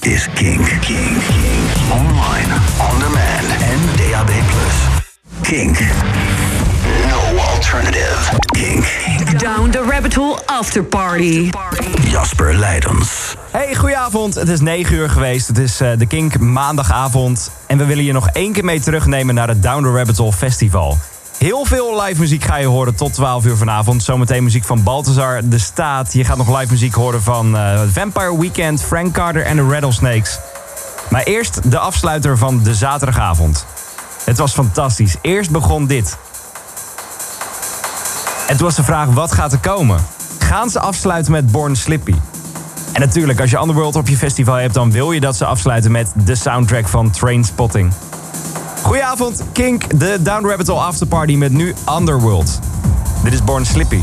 is Kink. Kink. Online, on demand en DAB+. Kink. No alternative. Kink. Down the Rabbit Hole After Party. Jasper Leidens. Hey, goedenavond. Het is 9 uur geweest. Het is eh, de Kink maandagavond. En we willen je nog één keer mee terugnemen naar het Down the Rabbit Hole Festival. Heel veel live muziek ga je horen tot 12 uur vanavond. Zometeen muziek van Balthazar de Staat. Je gaat nog live muziek horen van eh, Vampire Weekend, Frank Carter en de Rattlesnakes. Maar eerst de afsluiter van de zaterdagavond. Het was fantastisch. Eerst begon dit. Toen was de vraag, wat gaat er komen? Gaan ze afsluiten met Born Slippy? En natuurlijk, als je Underworld op je festival hebt... dan wil je dat ze afsluiten met de soundtrack van Trainspotting. Goedenavond, Kink, de Down Rabbit Hole Afterparty met nu Underworld. Dit is Born Slippy.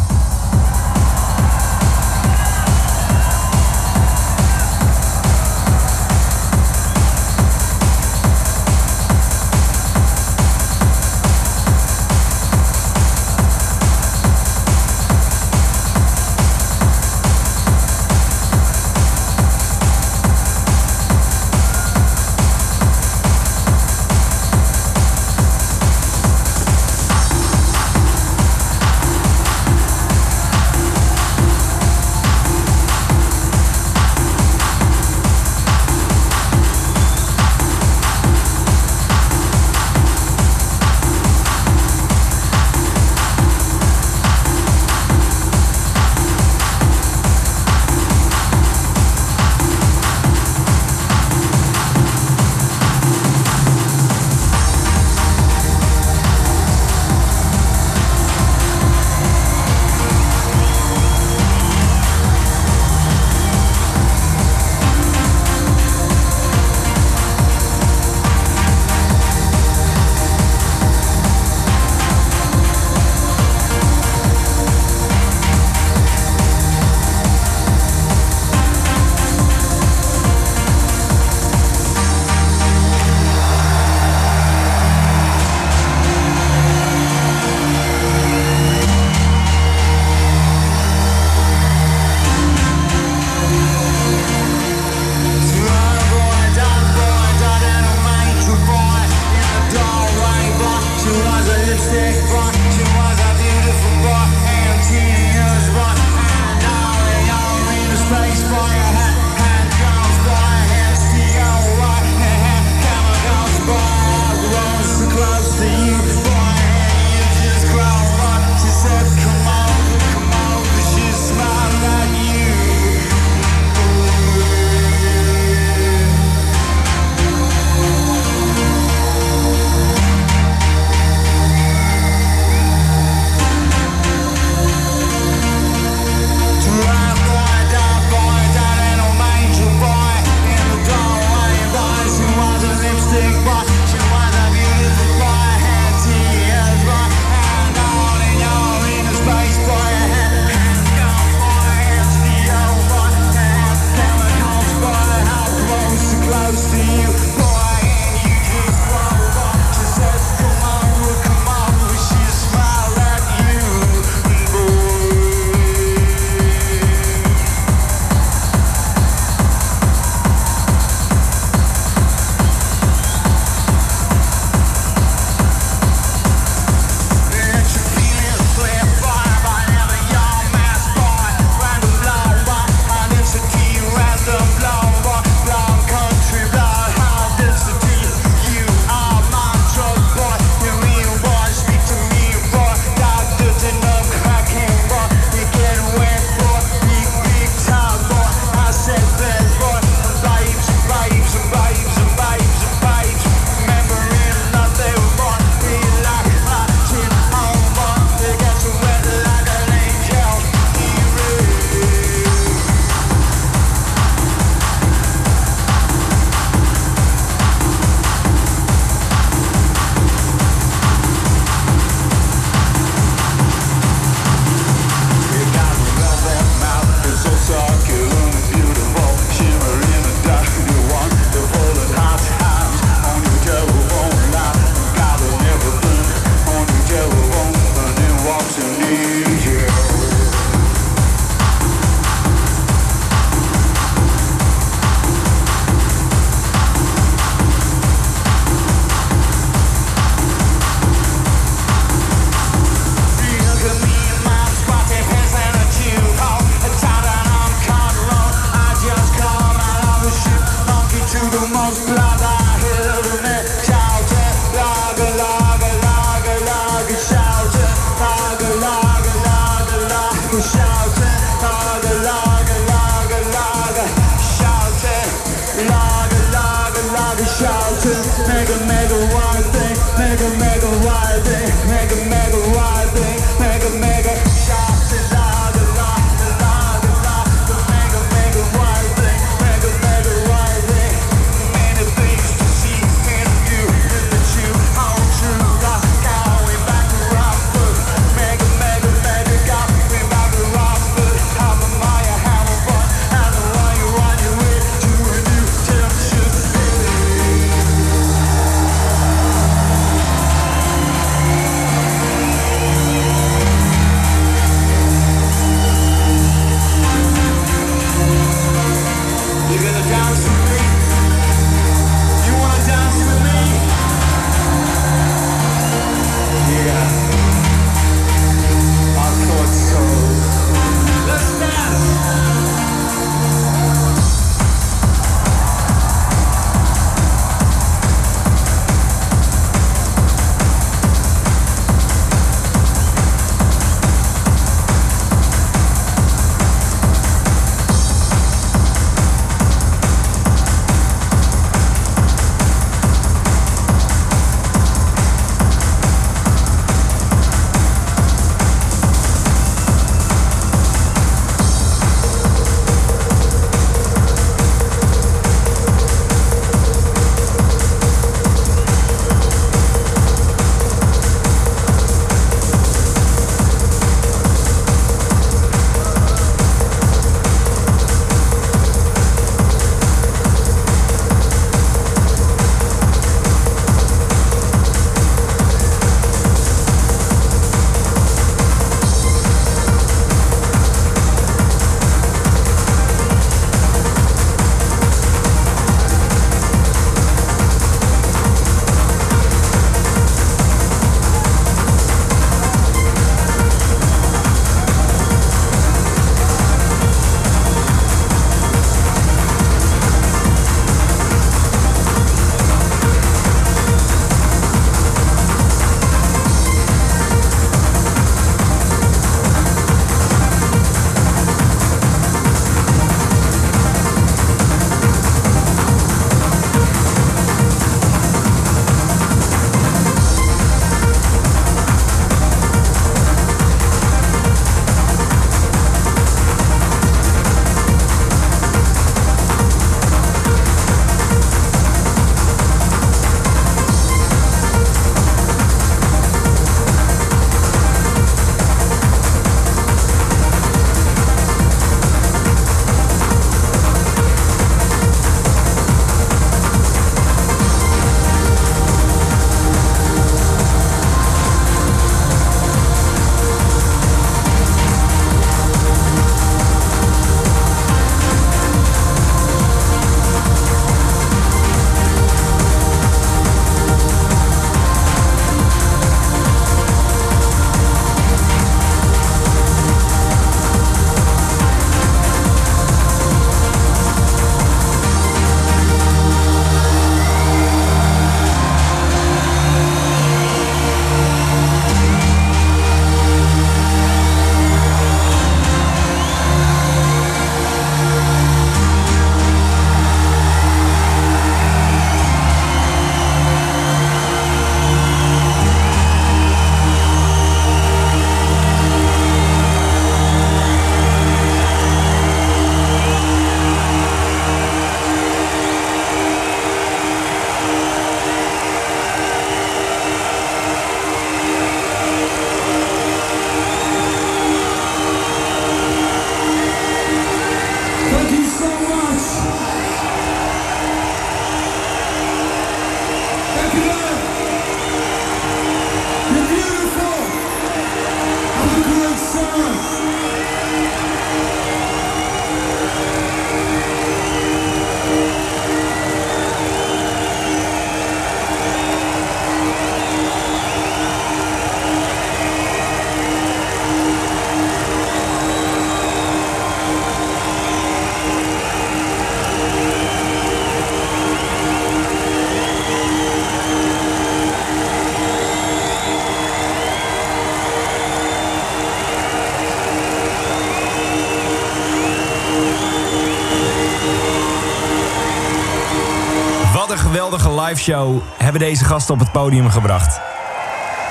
live show hebben deze gasten op het podium gebracht.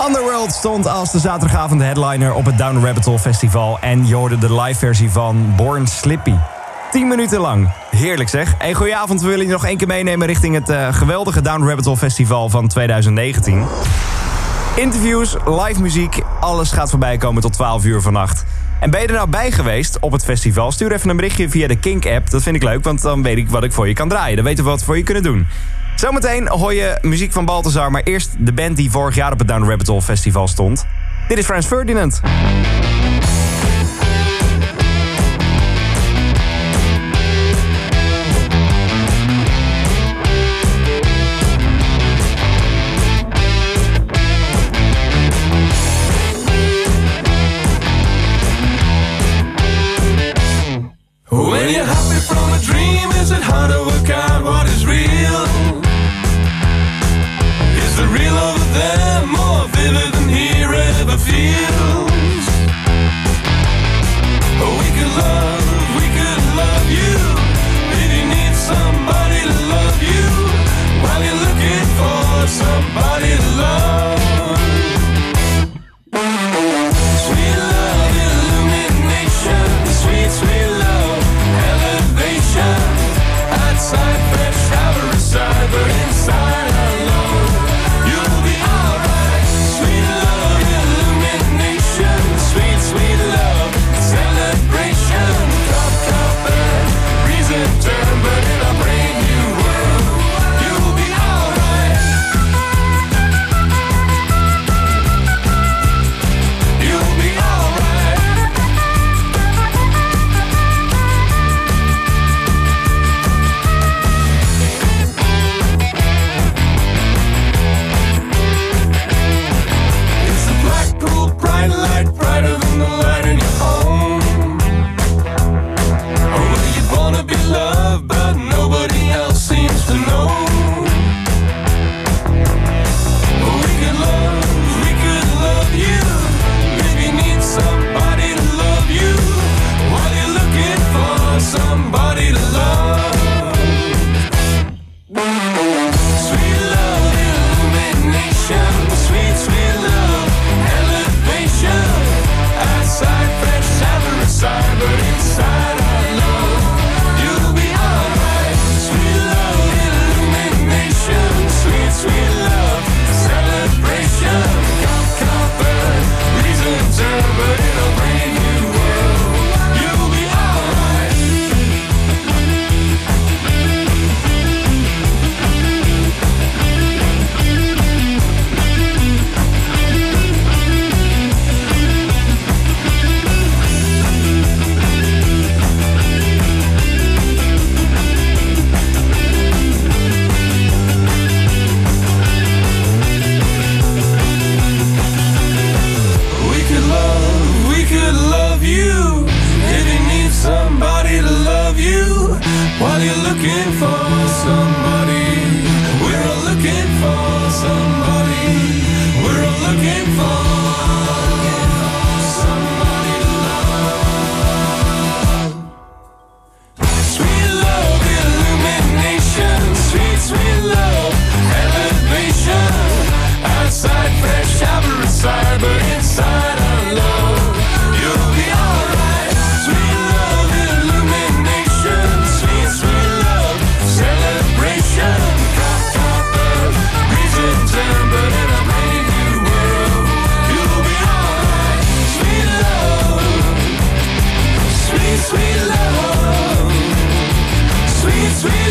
Underworld stond als de zaterdagavond headliner op het Down Rabbit Hole Festival en je hoorde de live versie van Born Slippy. 10 minuten lang. Heerlijk zeg. Goedenavond we willen je nog één keer meenemen richting het eh, geweldige Down Rabbit Hole Festival van 2019. Interviews, live muziek, alles gaat voorbij komen tot 12 uur vannacht. En ben je er nou bij geweest op het festival? Stuur even een berichtje via de Kink-app. Dat vind ik leuk, want dan weet ik wat ik voor je kan draaien. Dan weten we wat we voor je kunnen doen. Zometeen hoor je muziek van Balthazar, maar eerst de band die vorig jaar op het Down Rabbit Hole Festival stond. Dit is Frans Ferdinand. sweet.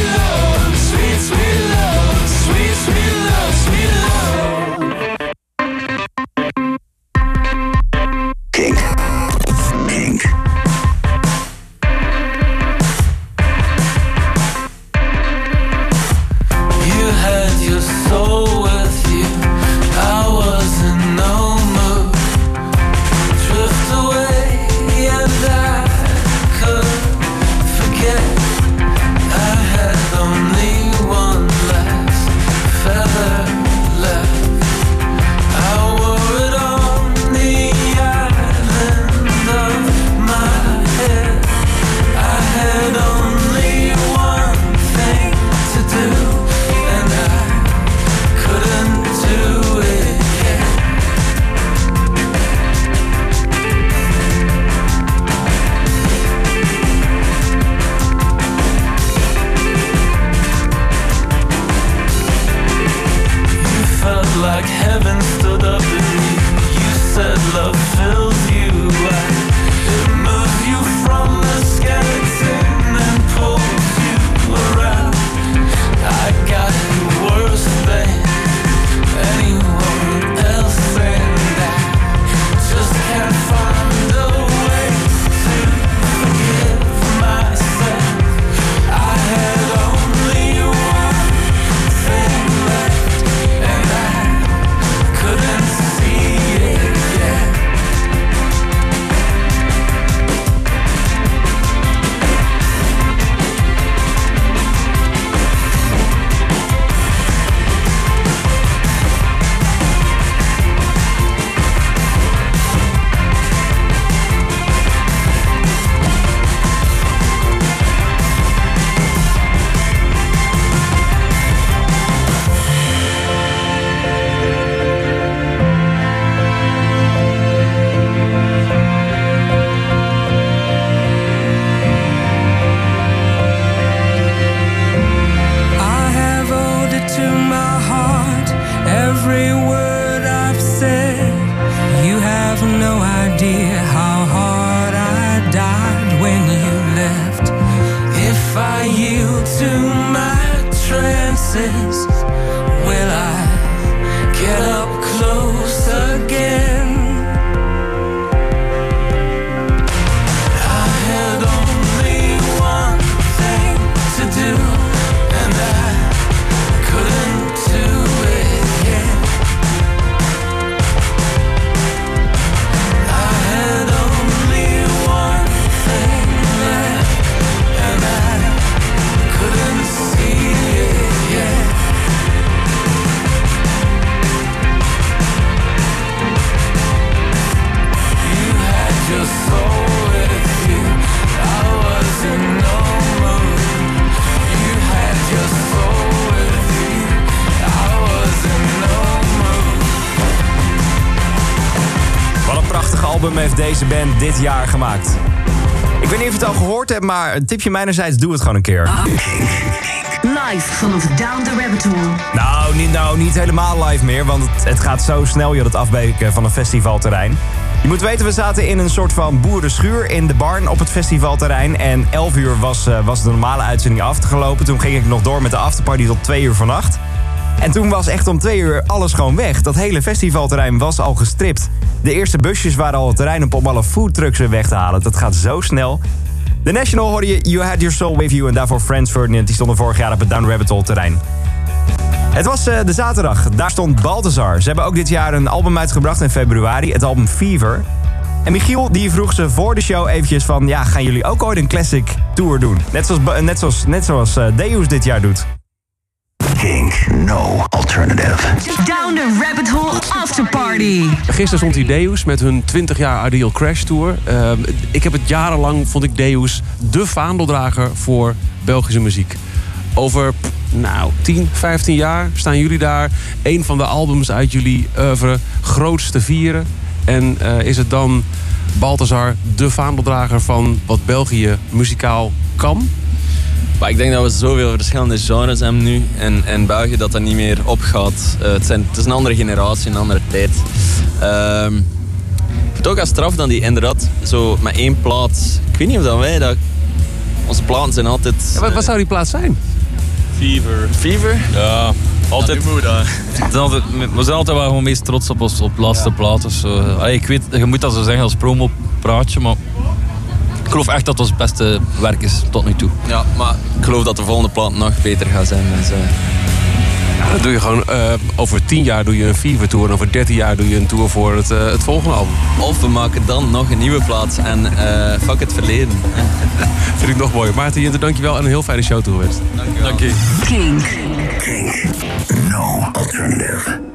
Deze band dit jaar gemaakt. Ik weet niet of je het al gehoord hebt, maar een tipje mijnerzijds, doe het gewoon een keer. Live vanaf Down the Rabbit Hole. Nou, niet, nou, niet helemaal live meer, want het, het gaat zo snel je het afbreken van een festivalterrein. Je moet weten, we zaten in een soort van boerenschuur in de barn op het festivalterrein. En 11 uur was, eh, was de normale uitzending afgelopen. Toen ging ik nog door met de afterparty tot 2 uur vannacht. En toen was echt om 2 uur alles gewoon weg. Dat hele festivalterrein was al gestript. De eerste busjes waren al het terrein op om alle foodtrucks weer weg te halen. Dat gaat zo snel. De National hoorde je You Had Your Soul With You... en daarvoor Friends Ferdinand, die stonden vorig jaar op het Down Rabbit Hole terrein. Het was eh, de zaterdag. Daar stond Balthazar. Ze hebben ook dit jaar een album uitgebracht in februari. Het album Fever. En Michiel die vroeg ze voor de show eventjes van... ja, gaan jullie ook ooit een classic tour doen? Net zoals, net zoals, net zoals eh, Deus dit jaar doet. Kink, no alternative. Down the Rabbit Hole After Party. Gisteren stond die Deus met hun 20 jaar Ideal Crash Tour. Ehm, ik heb het jarenlang, vond ik Deus de vaandeldrager voor Belgische muziek. Over, nou, 10, 15 jaar staan jullie daar. Een van de albums uit jullie oeuvre groots te vieren. En eh, is het dan Balthazar de vaandeldrager van wat België muzikaal kan? Maar ik denk dat we zoveel verschillende genres hebben nu in, in België dat dat niet meer opgaat. Eh, het, zijn, het is een andere generatie, een andere tijd. Ehm, ik vind het ook als straf dan die inderdaad zo met één plaat. Ik weet niet of dat wij dat. Onze platen zijn altijd. Ja, wat, wat zou die plaats zijn? Fever. Fever? Ja, altijd. Ja, we zijn altijd wel gewoon meest trots op ons op laatste plaat. Eh, allee, ik weet, je moet dat zo zeggen als promo-praatje, maar ik geloof echt dat het ons beste werk is tot nu toe. ja, maar ik geloof dat de volgende plaat nog beter gaat zijn. Dus, Ja, dat doe je gewoon, eh, over 10 jaar doe je een Fever Tour... en over 13 jaar doe je een tour voor het, eh, het volgende album. of we maken dan nog een nieuwe plaat en eh, fuck het verleden. Vind ik nog mooi. Maarten Jinter, dankjewel en een heel fijne show toegewenst. Dank je. Kink. Kink, no alternative.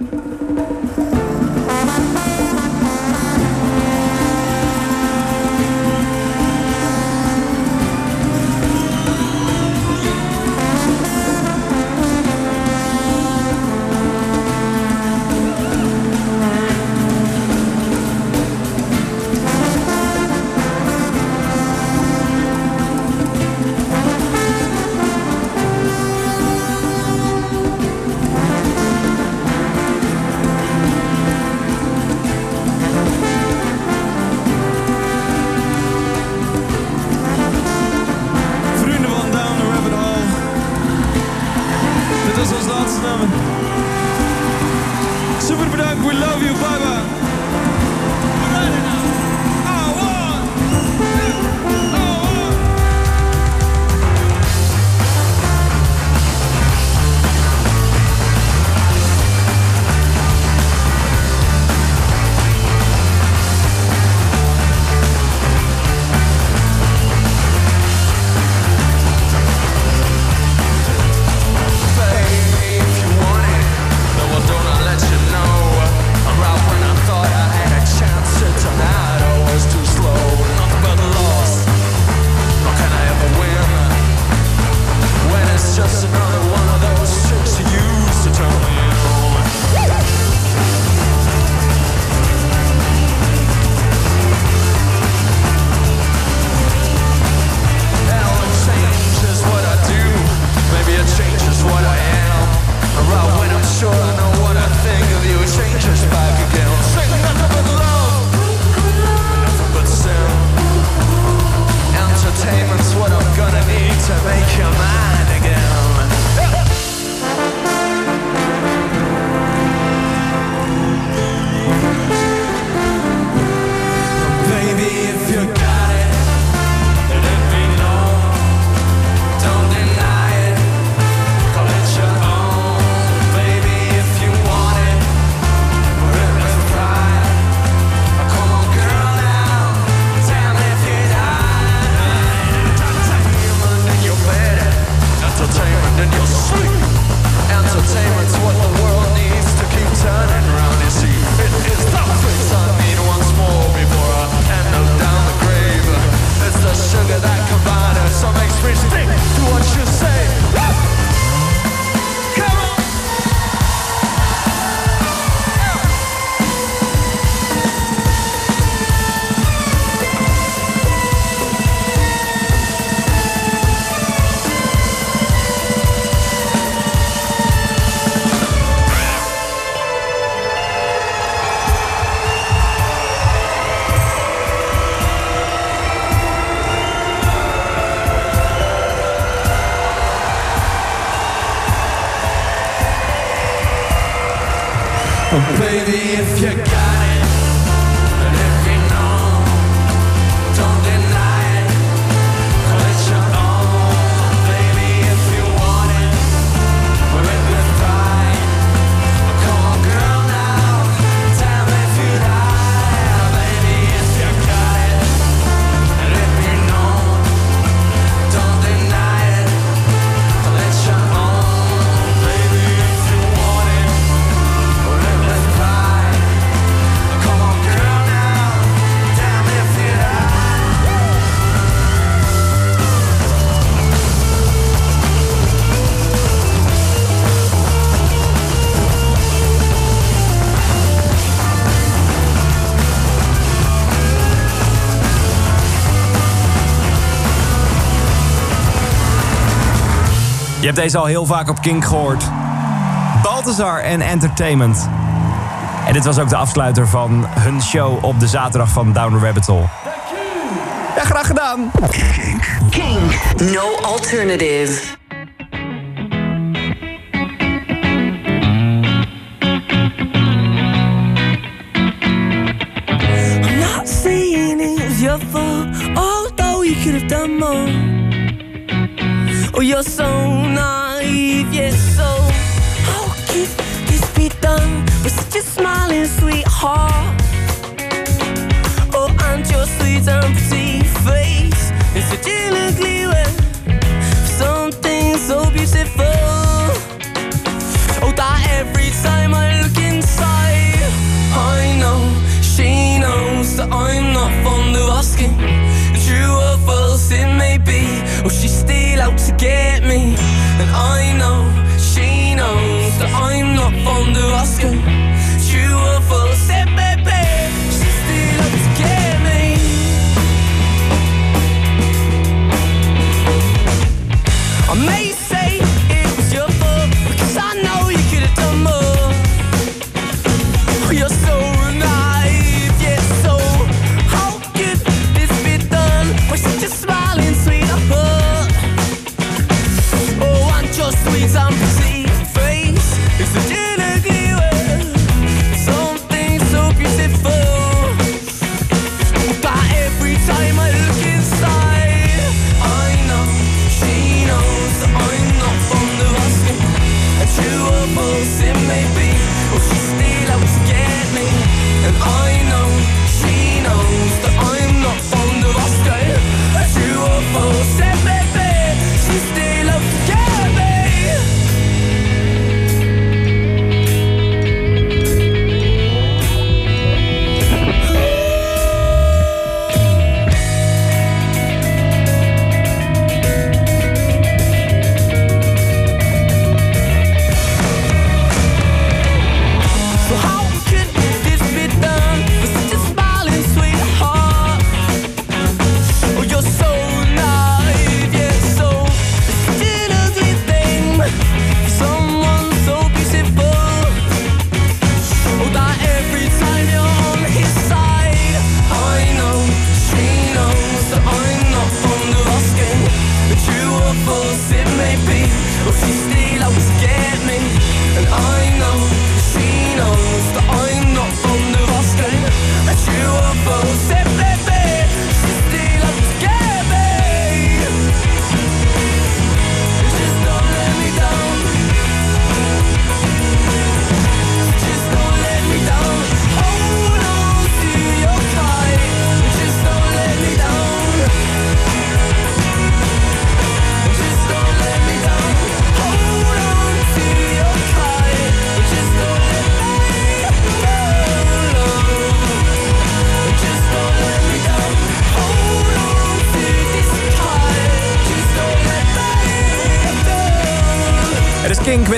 deze al heel vaak op Kink gehoord. Balthazar en Entertainment. En dit was ook de afsluiter van hun show op de zaterdag van Down the Rabbit Hole. Ja, graag gedaan. Kink. Kink. No alternative.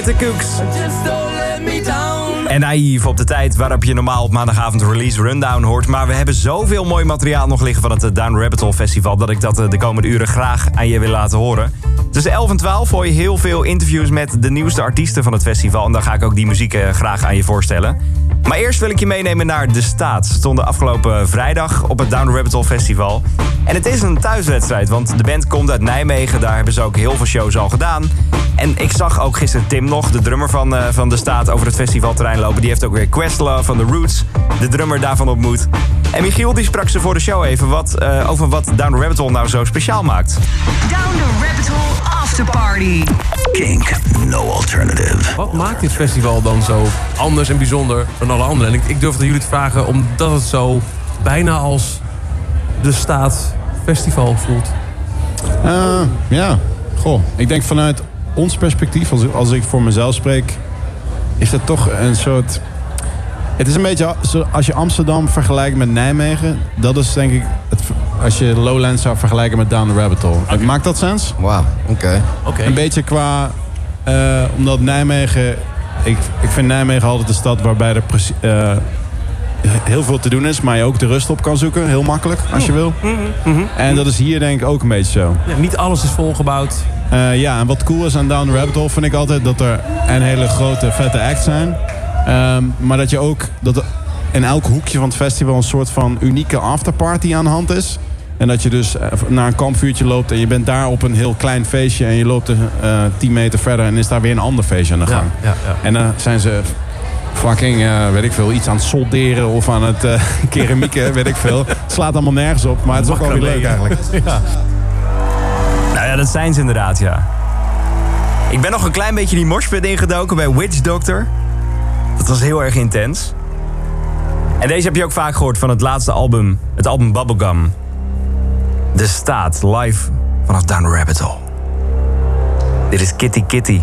met de Cooks. En naïef op de tijd waarop je normaal op maandagavond release rundown hoort. Maar we hebben zoveel mooi materiaal nog liggen van het eh, Down Rabbit Hole Festival... dat ik dat eh, de komende uren graag aan je wil laten horen. Tussen 11 en 12 hoor je heel veel interviews met de nieuwste artiesten van het festival. En dan ga ik ook die muziek eh, graag aan je voorstellen. Maar eerst wil ik je meenemen naar De Staat. Ze stonden afgelopen vrijdag op het Down Rabbitol Rabbit Hole Festival. En het is een thuiswedstrijd, want de band komt uit Nijmegen. Daar hebben ze ook heel veel shows al gedaan. En ik zag ook gisteren Tim nog, de drummer van, eh, van De Staat... over het festivalterrein lopen. Die heeft ook weer Questlove van The Roots, de drummer daarvan ontmoet. En Michiel die sprak ze voor de show even wat, eh, over wat Down the Rabbit Hole nou zo speciaal maakt. Down the Rabbit Hole After Party. Kink, no alternative. Wat maakt dit festival dan zo anders en bijzonder dan alle anderen? En ik, ik durf het aan jullie te vragen omdat het zo bijna als de staat festival voelt. Eh, ja, goh. Ik denk vanuit ons perspectief, als, ik- als ik voor mezelf spreek, is het toch een soort. Het is een beetje als je Amsterdam vergelijkt met Nijmegen. Dat is denk ik het, als je Lowlands zou vergelijken met Down the Rabbit Hole. Maakt dat sens? Wauw, oké. Oké. Een beetje qua. eh, omdat Nijmegen. Ik, ik vind Nijmegen altijd een stad waarbij er eh, heel veel te doen is. Maar je ook de rust op kan zoeken. Heel makkelijk, als je wil. En dat is hier denk ik ook een beetje zo. Ja, niet alles is volgebouwd. Eh, ja, en wat cool is aan Down the Rabbit Hole vind ik altijd dat er een hele grote vette acts zijn. Ehm, maar dat je ook dat in elk hoekje van het festival een soort van unieke afterparty aan de hand is. En dat je dus eh, naar een kampvuurtje loopt en je bent daar op een heel klein feestje en je loopt er eh 10 meter verder en is daar weer een ander feestje aan de gang. ja, ja. En dan zijn ze fucking, weet ik veel, iets aan het solderen of aan het eh keramieken, weet ik veel. Het slaat allemaal nergens op, maar het is ook wel weer leuk eigenlijk. Ja, dat zijn ze inderdaad, ja. Ik ben nog een klein beetje die moshpit ingedoken bij Witch Doctor. Dat was heel erg intens. En deze heb je ook vaak gehoord van het laatste album, het album Bubblegum. De staat, live vanaf Down Rabbit Hole. Dit is Kitty Kitty.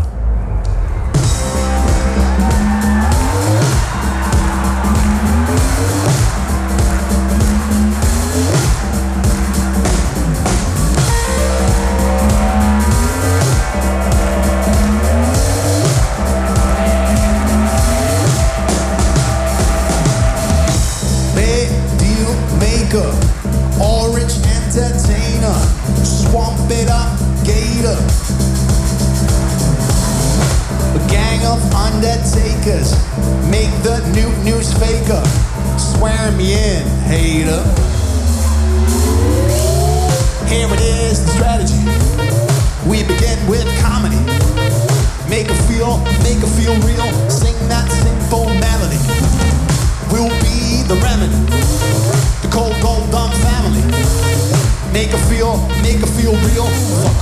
Comedy. Make her feel, make her feel real. Sing that sinful melody We'll be the remedy. The cold gold dumb family. Make her feel, make her feel real.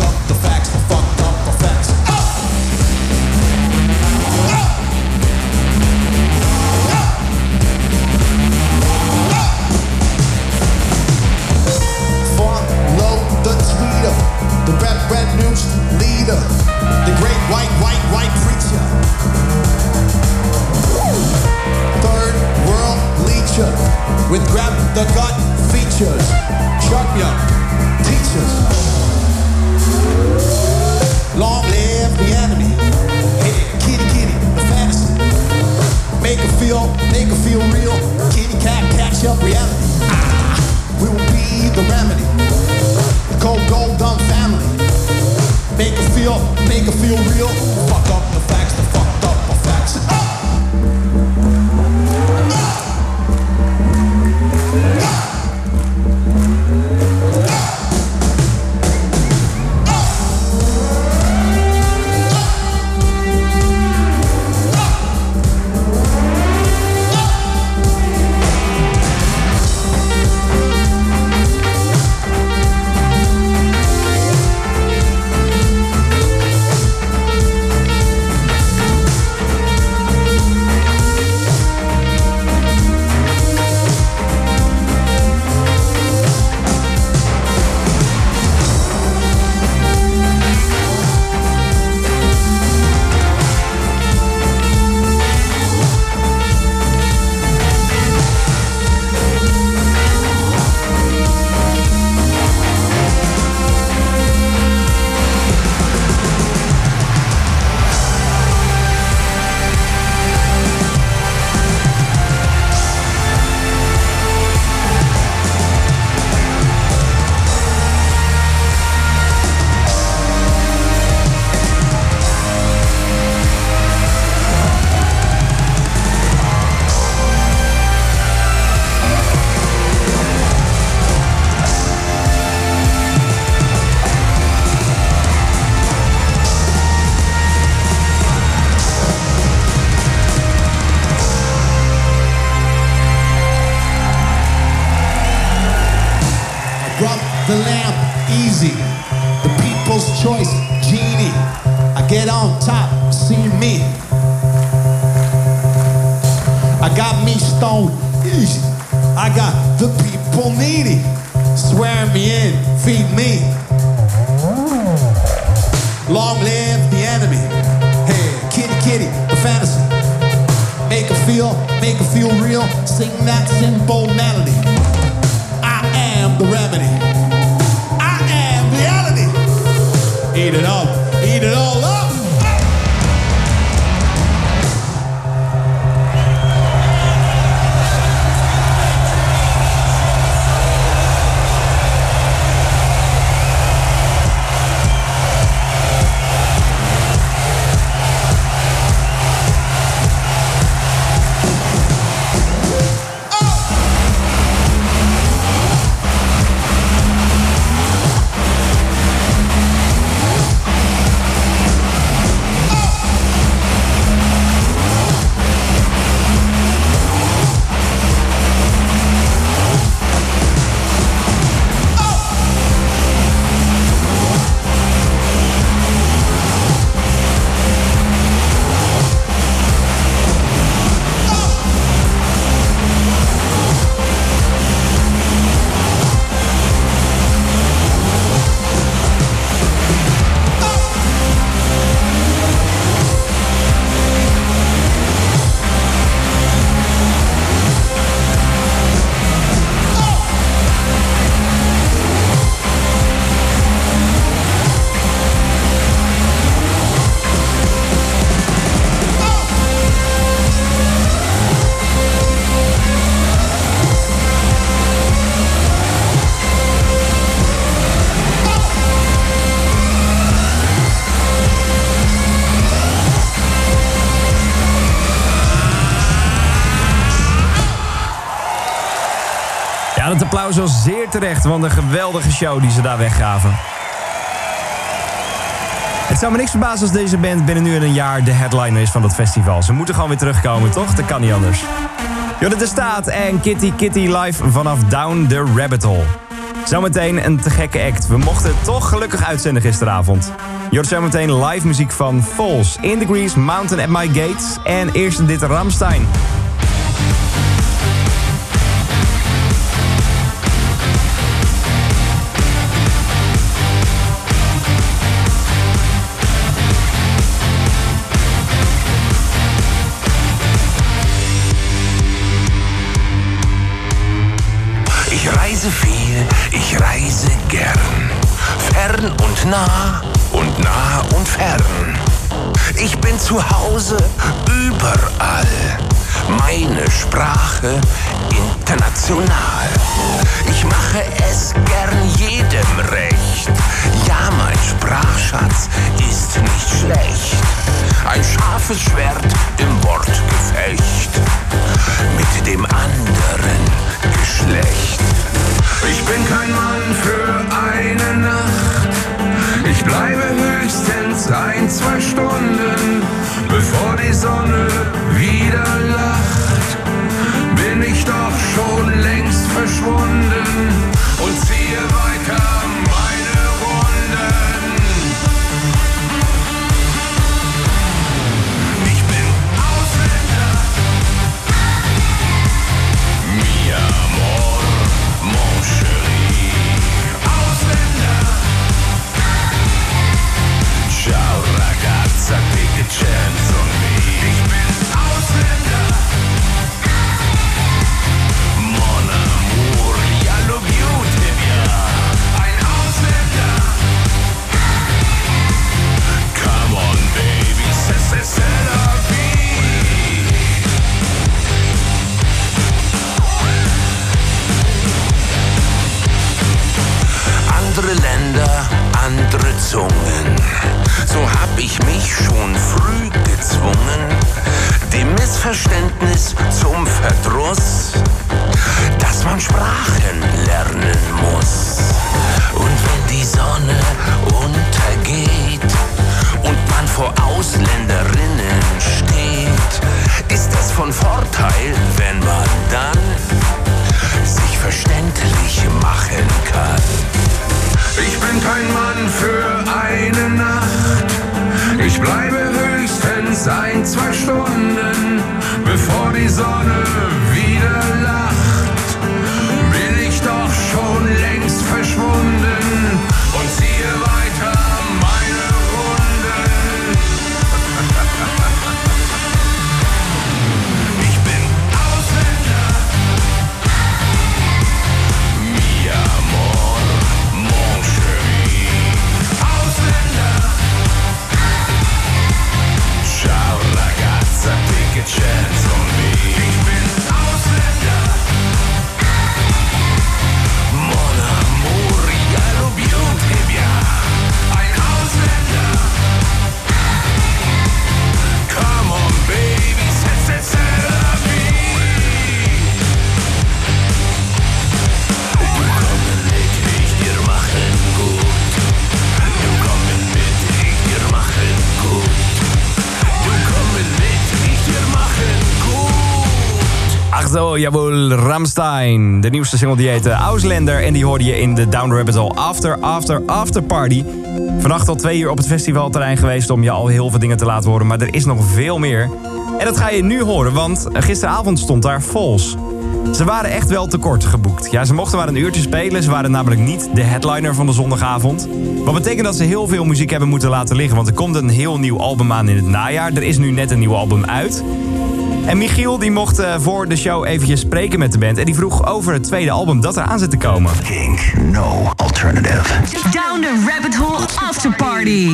Terecht, want een geweldige show die ze daar weggaven. Het zou me niks verbazen als deze band binnen nu en een jaar de headliner is van dat festival. Ze moeten gewoon weer terugkomen, toch? Dat kan niet anders. Jordan de Staat en Kitty Kitty live vanaf Down the Rabbit Hole. Zometeen een te gekke act. We mochten het toch gelukkig uitzenden gisteravond. Hoort zometeen live muziek van Falls, In Degrees, Mountain at My Gates en eerst dit Ramstein. Zu Hause überall. Meine Sprache international. Ich mache es gern jedem recht. Ja, mein Sprachschatz ist nicht schlecht. Ein scharfes Schwert im Ramstein. De nieuwste single die heette Ausländer. En die hoorde je in de Down Rabbit Hole After, After, After Party. Vannacht al twee uur op het festivalterrein geweest om je al heel veel dingen te laten horen. Maar er is nog veel meer. En dat ga je nu horen, want gisteravond stond daar Vols. Ze waren echt wel tekort geboekt. Ja, ze mochten maar een uurtje spelen. Ze waren namelijk niet de headliner van de zondagavond. Wat betekent dat ze heel veel muziek hebben moeten laten liggen. Want er komt een heel nieuw album aan in het najaar. Er is nu net een nieuw album uit. En Michiel die mocht eh, voor de show eventjes spreken met de band. En die vroeg over het tweede album dat er aan zit te komen. Kink, no alternative. Down the Rabbit Hole After Party.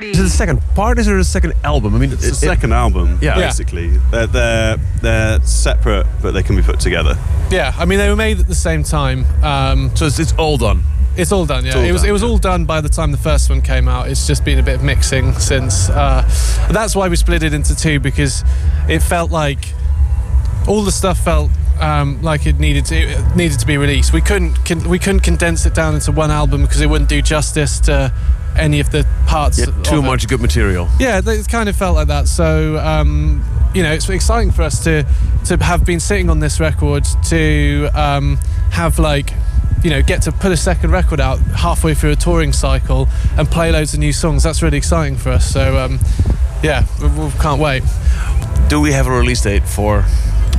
Is it the second part? Is it the second album? I mean, It's the second album, Yeah. basically. They're, they're, they're separate, but they can be put together. Yeah, I mean they were made at the same time. Um, so it's, it's all done. It's all done. Yeah, all it was done, it was yeah. all done by the time the first one came out. It's just been a bit of mixing since. Uh, that's why we split it into two because it felt like all the stuff felt um, like it needed to it needed to be released. We couldn't con- we couldn't condense it down into one album because it wouldn't do justice to any of the parts. Yeah, too of it. much good material. Yeah, it kind of felt like that. So um, you know, it's exciting for us to to have been sitting on this record to um, have like you know get to put a second record out halfway through a touring cycle and play loads of new songs. That's really exciting for us. So um, yeah, we, we can't wait. Do we have a release date for?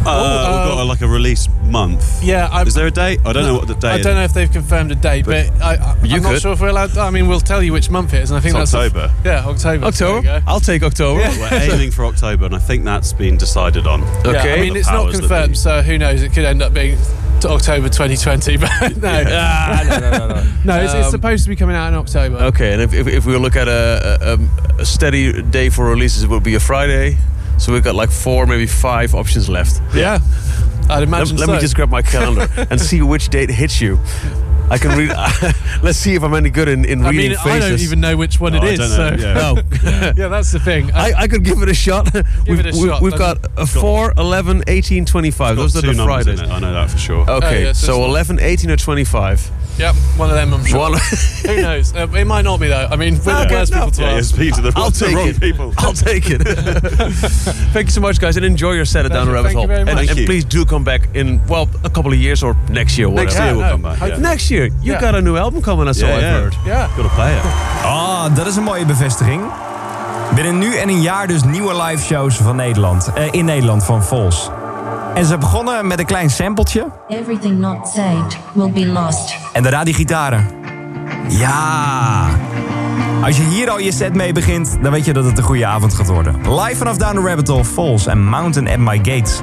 Uh, we've got a, like a release month. Yeah, I, Is there a date? I don't know what the date I don't know if they've confirmed a date, but, I, I, You I'm not sure if we're allowed. I mean, we'll tell you which month it is, and I think It's that's the f- October. yeah, October. October. go. I'll take October. is. We're aiming for October, and I think that's been decided on. Yeah, Okay. I mean, it's not confirmed, be. so who knows? It could end up being to October 2020, but no. Ah, no, no, no, no. No, it's, it's Um, supposed to be coming out in October. Okay, and if, if, if we look at a, a, a steady day for releases, it would be a Friday. So we've got like four, maybe five options left. Yeah, I'd Let, imagine let so. me just grab my calendar and see which date hits you. I can read. let's see if I'm any good in, in I reading mean, faces. I don't even know which one No, it I don't So yeah. Oh, yeah, that's the thing. I, I could give it a shot. we've, it a we- shot, We've but- got a 4, 11, 18, 25. Those are the numbers Fridays. in it. I know that for sure. Okay, Oh, yeah, so so 11, 18, or 25. Yep, one of them. I'm sure. One- Who knows? Uh, it might not be though. I mean, we're the Okay, worst no. people to Yeah, ask. to the, I'll the take wrong it. people. I'll take it. Thank you so much, guys, and enjoy your set at Down the. Rabbit Hole. And, please do come back in well a couple of years or next year. Next whatever. year we'll no, come back. Next year, you Yeah. got a new album coming. I saw. Yeah, I've heard. Yeah. Got to play it. Ah, dat is een mooie bevestiging. Binnen nu en een jaar dus nieuwe live shows van Nederland. eh, in Nederland van Vols. En ze begonnen met een klein sampletje. Everything not said will be lost. En daarna die gitaren. Ja. Als je hier al je set mee begint, dan weet je dat het een goede avond gaat worden. Live vanaf Down the Rabbit Hole, Falls en Mountain at My Gates.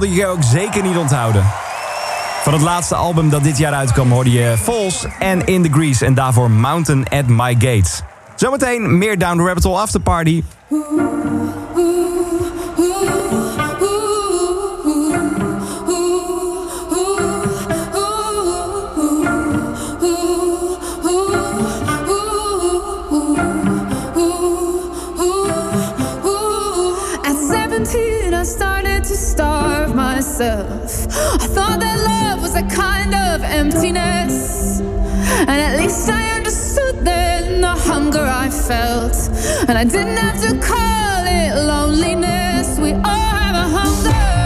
Wilde je ook zeker niet onthouden. Van het laatste album dat dit jaar uitkwam hoorde je Falls en In The Grease. En daarvoor Mountain at My Gates. Zometeen meer Down the Rabbit Hole After Party. Thought that love was a kind of emptiness. And at least I understood then the hunger I felt. And I didn't have to call it loneliness. We all have a hunger.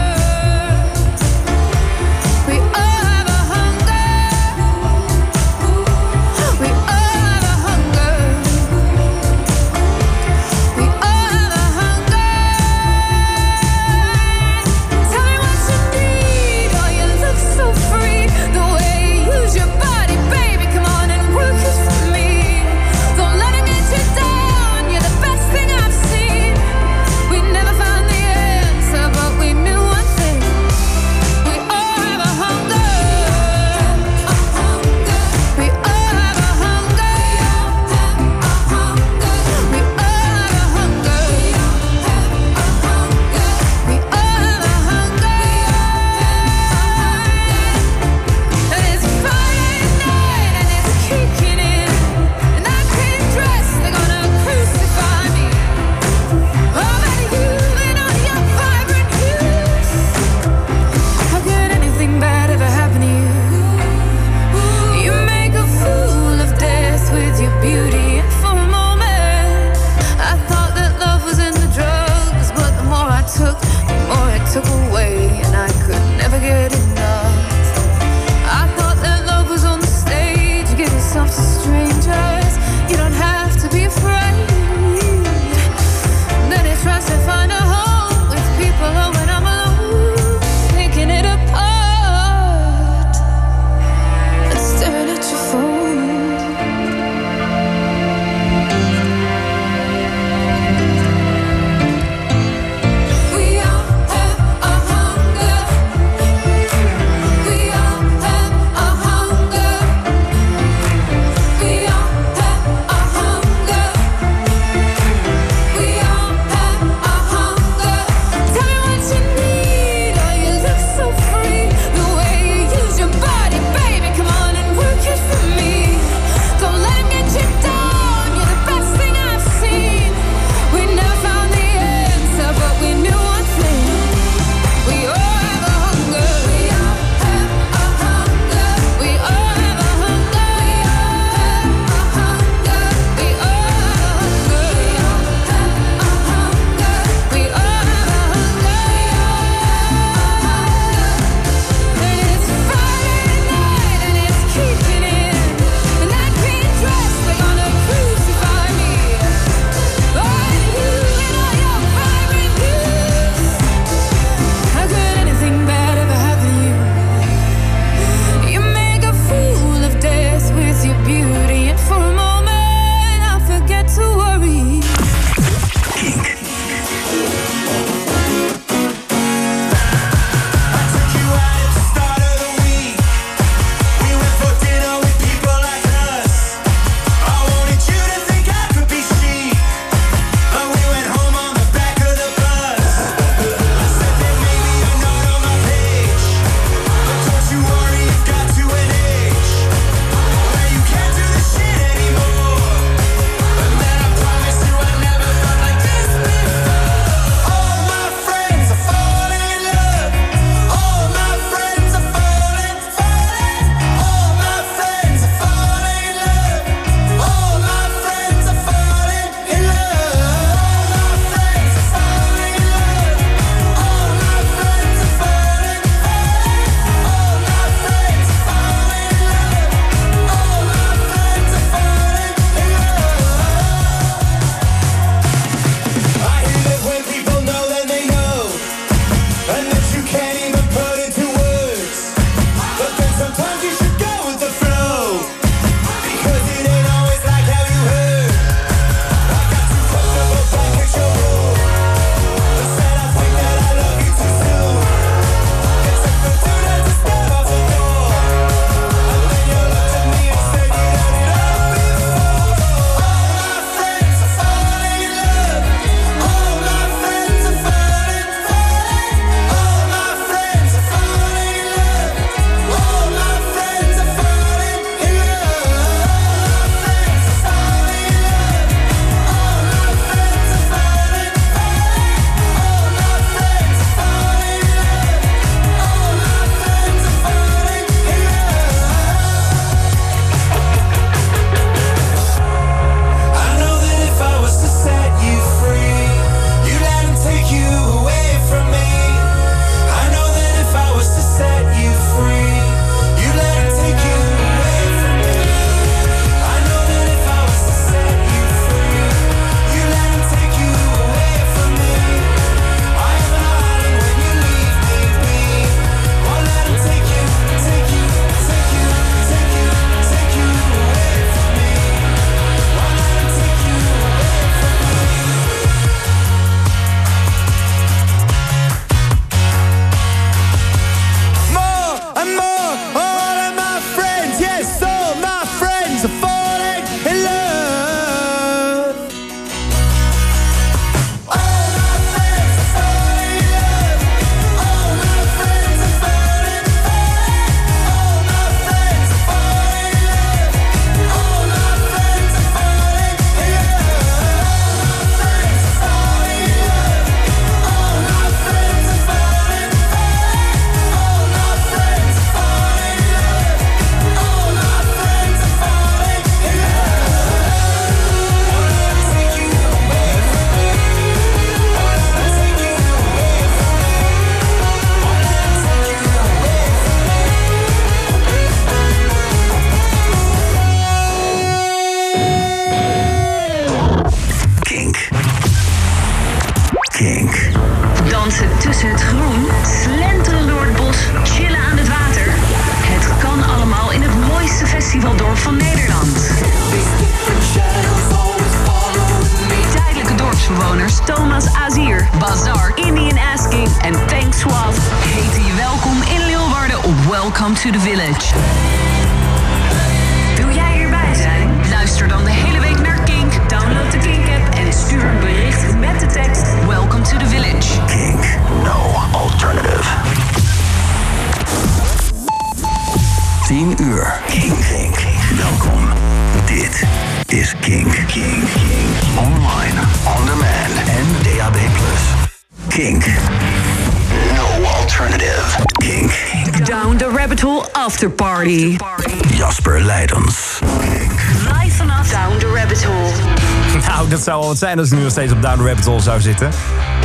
Ik nu nog steeds op Down the zou zitten.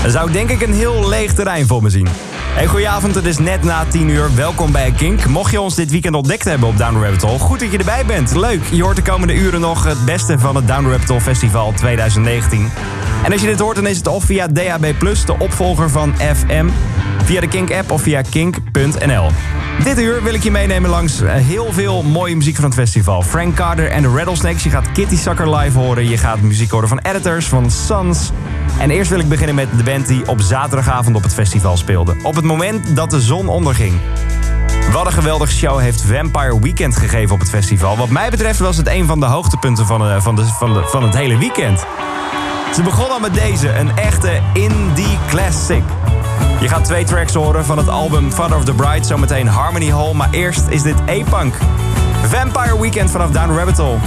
Dan zou ik denk ik een heel leeg terrein voor me zien. Hey, goedenavond, het is net na 10 uur. Welkom bij Kink. Mocht je ons dit weekend ontdekt hebben op Down the goed dat je erbij bent. Leuk, je hoort de komende uren nog het beste van het Down the Festival 2019. En als je dit hoort, dan is het of via DAB+, de opvolger van FM, via de Kink-app of via kink.nl. Dit uur wil ik je meenemen langs eh, heel veel mooie muziek van het festival. Frank Carter en de Rattlesnakes. Je gaat Kitty Sucker live horen. Je gaat muziek horen van Editors, van Sons. En eerst wil ik beginnen met de band die op zaterdagavond op het festival speelde. Op het moment dat de zon onderging. Wat een geweldige show heeft Vampire Weekend gegeven op het festival. Wat mij betreft was het een van de hoogtepunten van, eh, van, de, van, de, van het hele weekend. Ze begon al met deze, een echte indie classic. Je gaat twee tracks horen van het album Father of the Bride, zometeen Harmony Hall. Maar eerst is dit A-Punk. Vampire Weekend vanaf Down Rabbit Hole.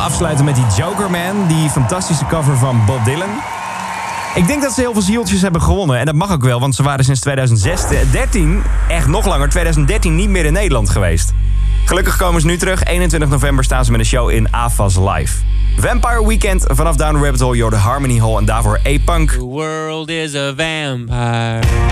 afsluiten met die Joker Man. Die fantastische cover van Bob Dylan. Ik denk dat ze heel veel zieltjes hebben gewonnen. En dat mag ook wel, want ze waren sinds 2013, eh, echt nog langer, 2013 niet meer in Nederland geweest. Gelukkig komen ze nu terug. 21 november staan ze met een show in AFAS Live. Vampire Weekend vanaf Down Rabbit Hole, Jordan Harmony Hall en daarvoor A-Punk. The world is a vampire.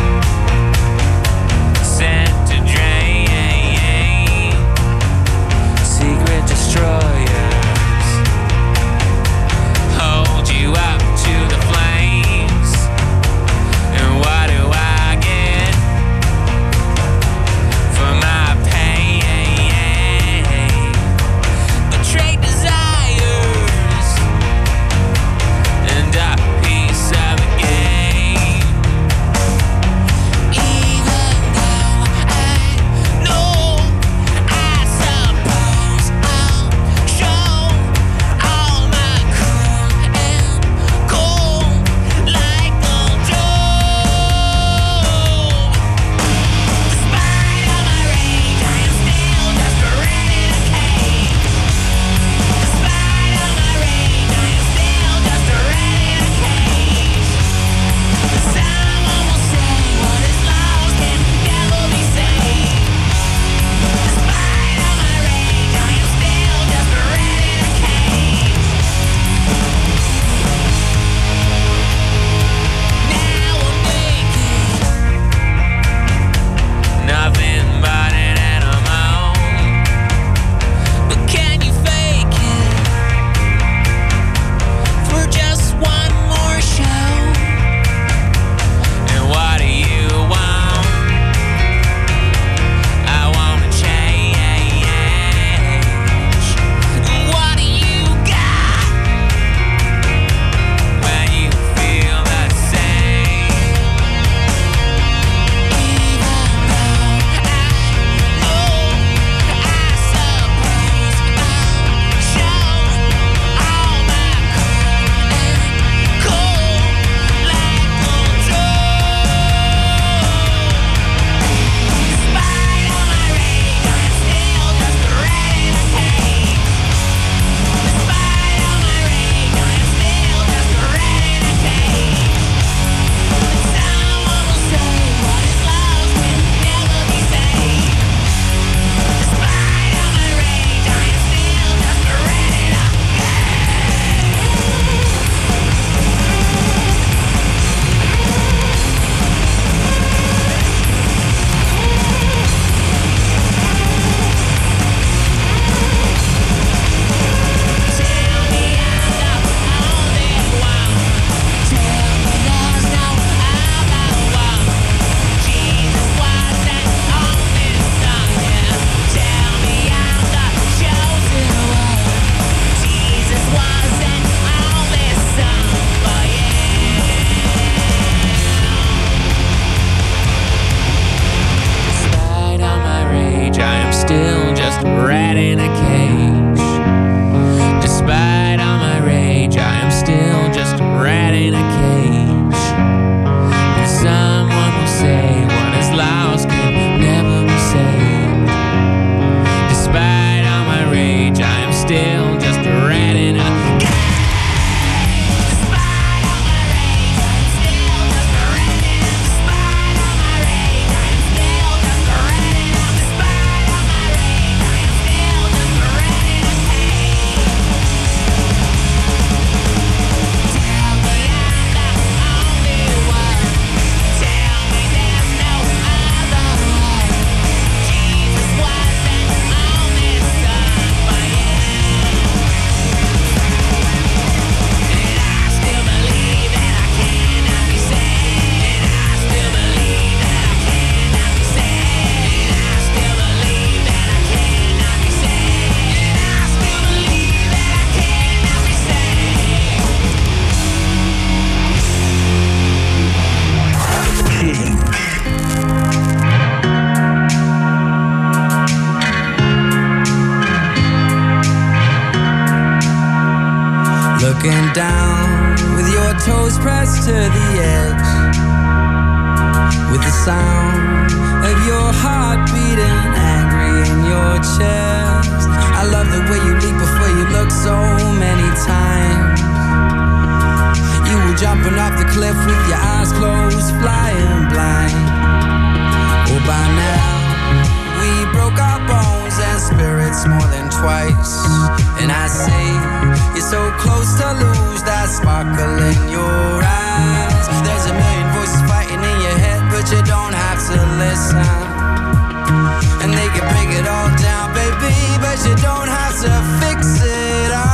Looking down with your toes pressed to the edge. With the sound of your heart beating angry in your chest. I love the way you leap before you look so many times. You were jumping off the cliff with your eyes closed, flying blind. Well, by now, we broke and spirits more than twice. And I say, you're so close to lose that sparkle in your eyes. There's a million voices fighting in your head, but you don't have to listen. And they can break it all down, baby, but you don't have to fix it all.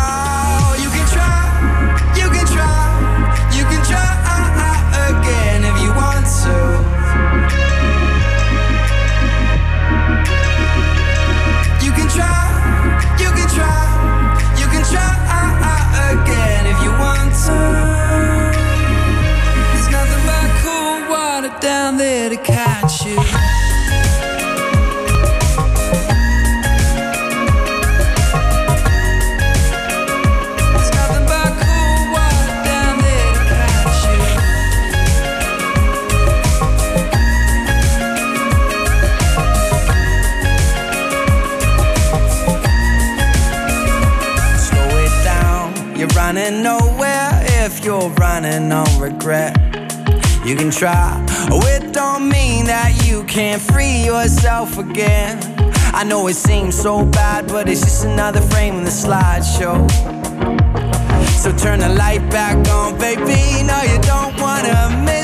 Running on regret. You can try, oh, it don't mean that you can't free yourself again. I know it seems so bad, but it's just another frame in the slideshow. So turn the light back on, baby. No, you don't wanna miss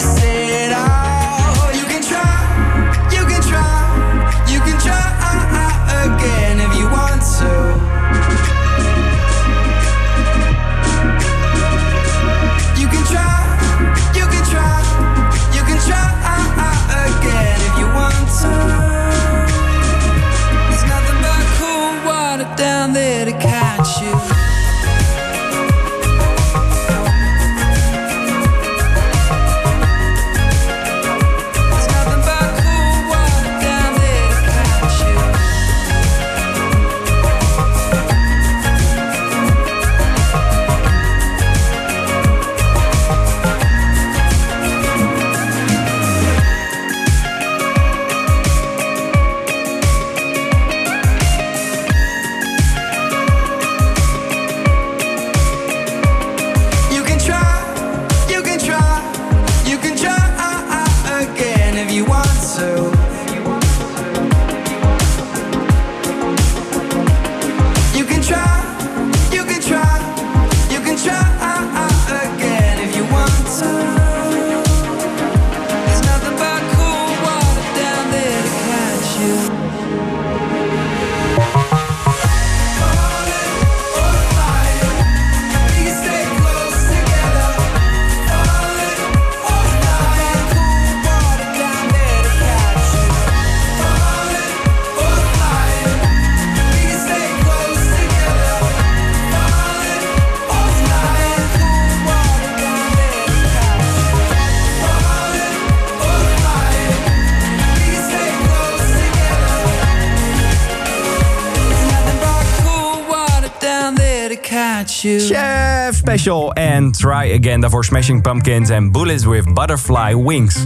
Chef Special en Try Again. Daarvoor Smashing Pumpkins en Bullets with Butterfly Wings.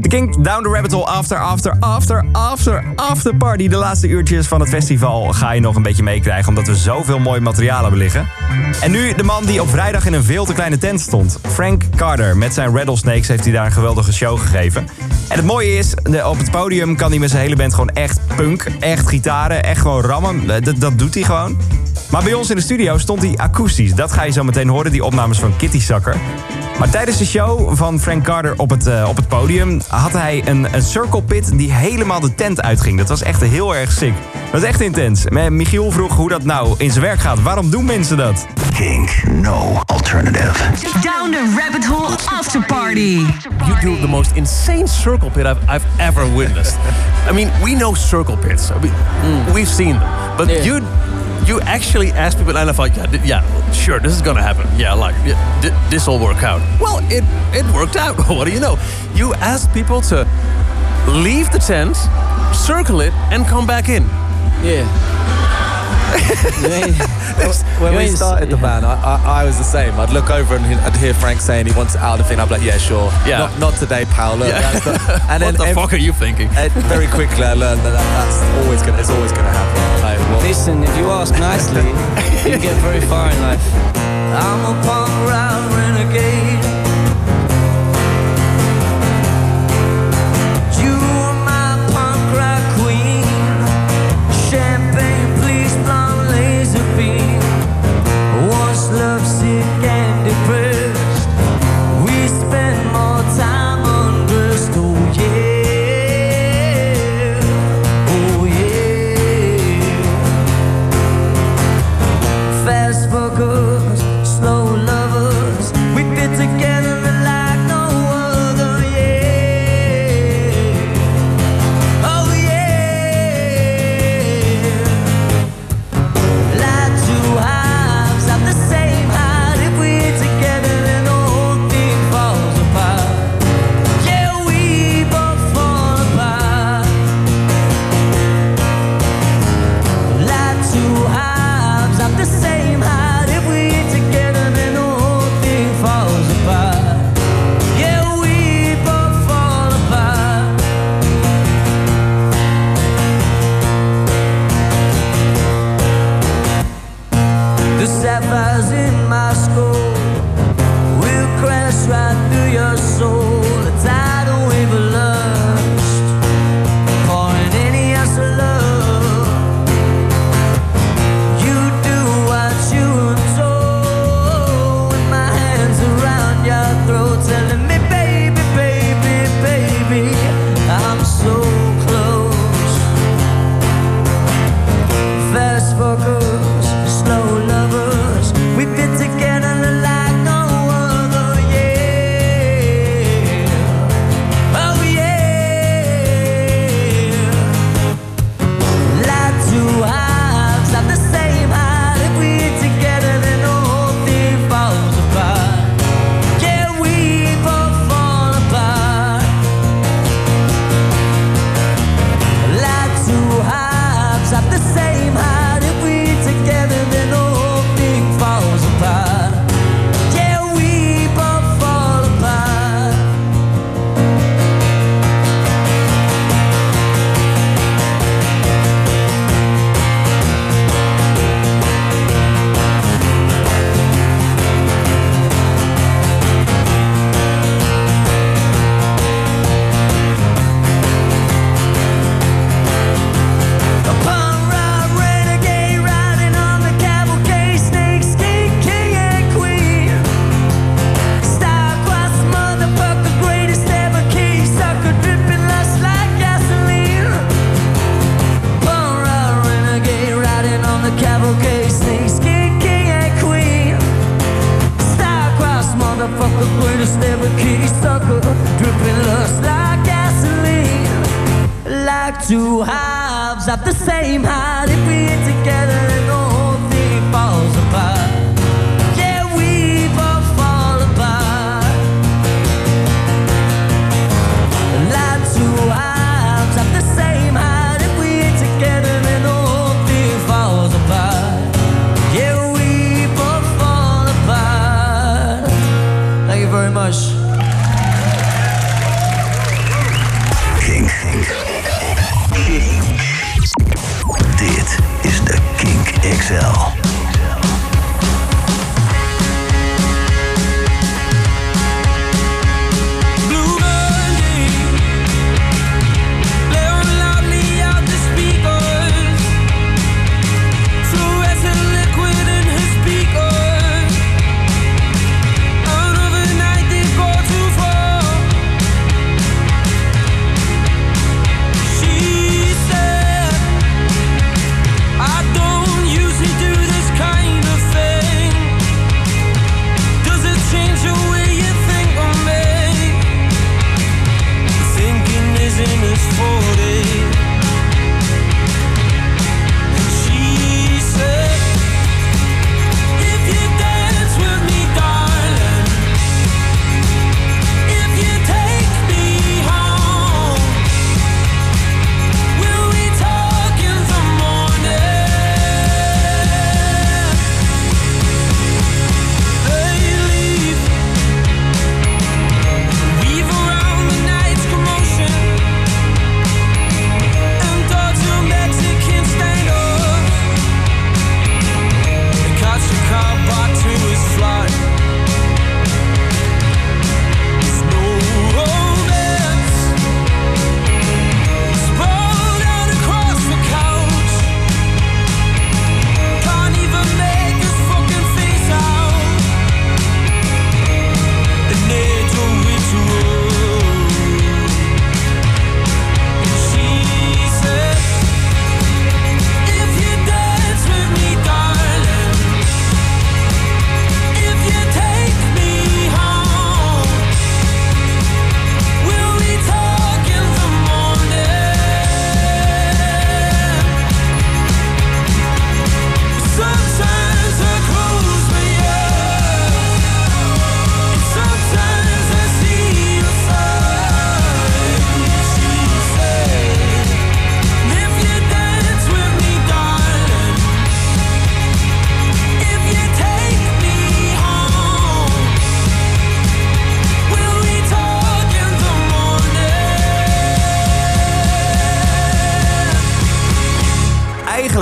The King Down the Rabbit Hole After, After, After, After, After Party. De laatste uurtjes van het festival ga je nog een beetje meekrijgen... omdat we zoveel mooi materiaal hebben liggen. En nu de man die op vrijdag in een veel te kleine tent stond. Frank Carter. Met zijn Rattlesnakes heeft hij daar een geweldige show gegeven. En het mooie is, op het podium kan hij met zijn hele band gewoon echt punk... echt gitaren, echt gewoon rammen. Dat, dat doet hij gewoon. Maar bij ons in de studio stond hij akoestisch. Dat ga je zo meteen horen, die opnames van Kitty Sakker. Maar tijdens de show van Frank Carter op het, eh, op het podium... had hij een, een circle pit die helemaal de tent uitging. Dat was echt heel erg sick. Dat was echt intens. Michiel vroeg hoe dat nou in zijn werk gaat. Waarom doen mensen dat? Kink, no alternative. Down the rabbit hole after party. You do the most insane circle pit I've, I've ever witnessed. I mean, we know circle pits. I mean, We've seen them. But you you actually ask people, and I thought, yeah, yeah, sure, this is gonna happen. Yeah, like yeah, this will work out. Well, it it worked out. what do you know? You ask people to leave the tent, circle it, and come back in. Yeah. when, we started the band, I, I, I, was the same. I'd look over and I'd hear Frank saying he wants it out of the thing. I'd be like, yeah, sure. Yeah. Not, not today, Paolo. Yeah. and then what the every, fuck are you thinking? very quickly, I learned that, that that's always gonna, it's always going to happen. Listen, if you ask nicely, you get very far in life. I'm a punk rock renegade.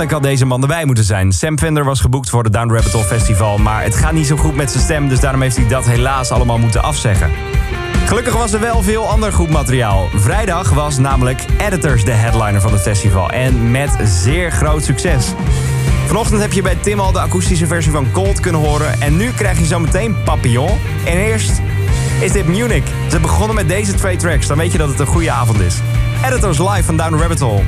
Eigenlijk had deze man erbij moeten zijn. Sam Fender was geboekt voor het Down Rabbit Hole Festival, maar het gaat niet zo goed met zijn stem, dus daarom heeft hij dat helaas allemaal moeten afzeggen. Gelukkig was er wel veel ander goed materiaal. Vrijdag was namelijk Editors de headliner van het festival en met zeer groot succes. Vanochtend heb je bij Tim al de akoestische versie van Cold kunnen horen en nu krijg je zo meteen Papillon. En eerst is dit Munich. Ze begonnen met deze twee tracks, dan weet je dat het een goede avond is. Editors live van Down Rabbit Hole.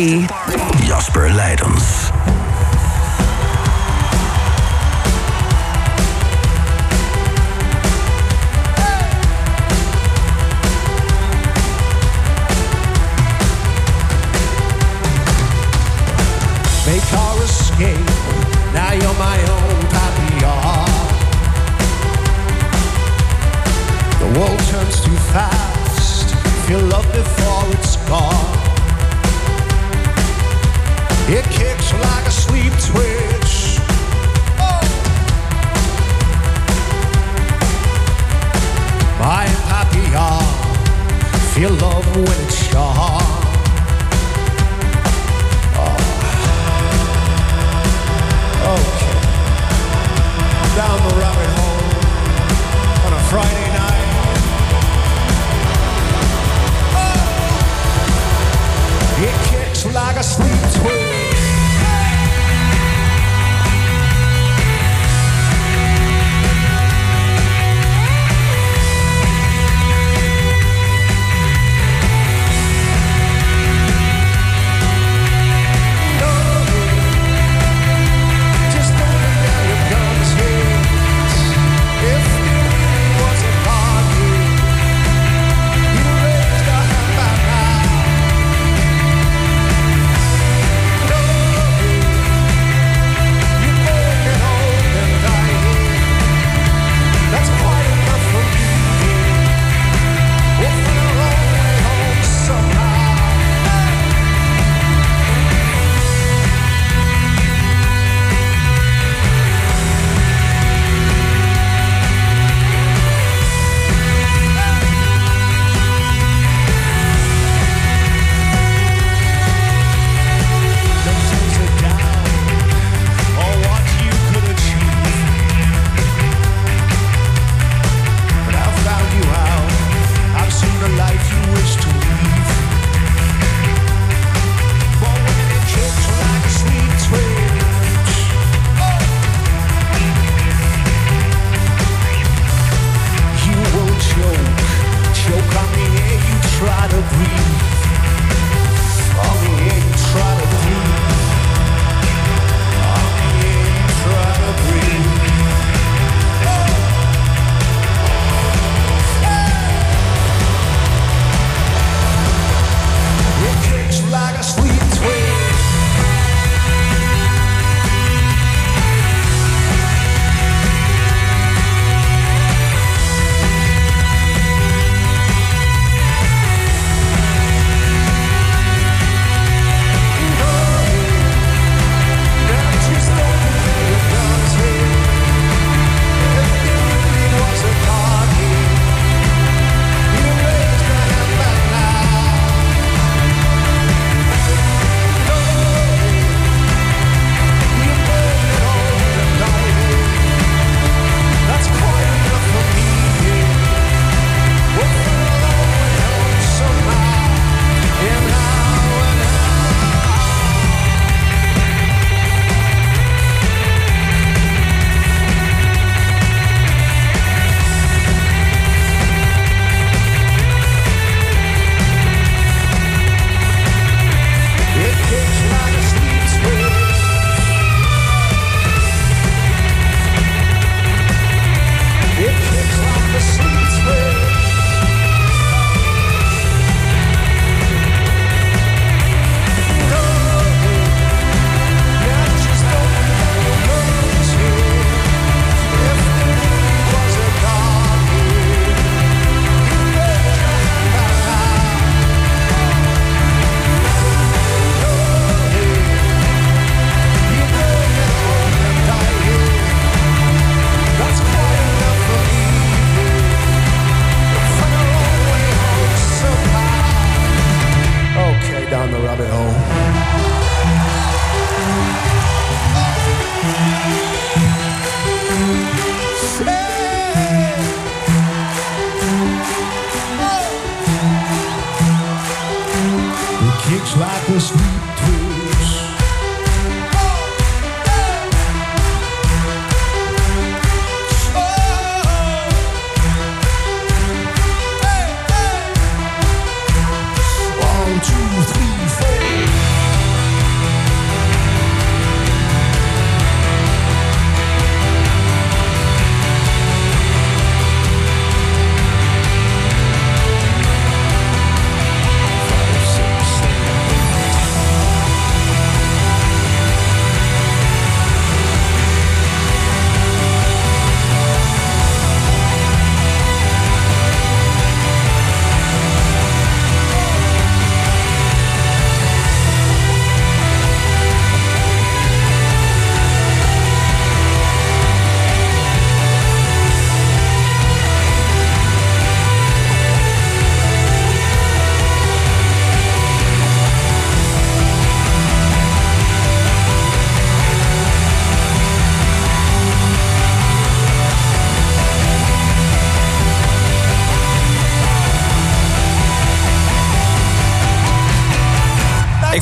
Barbie.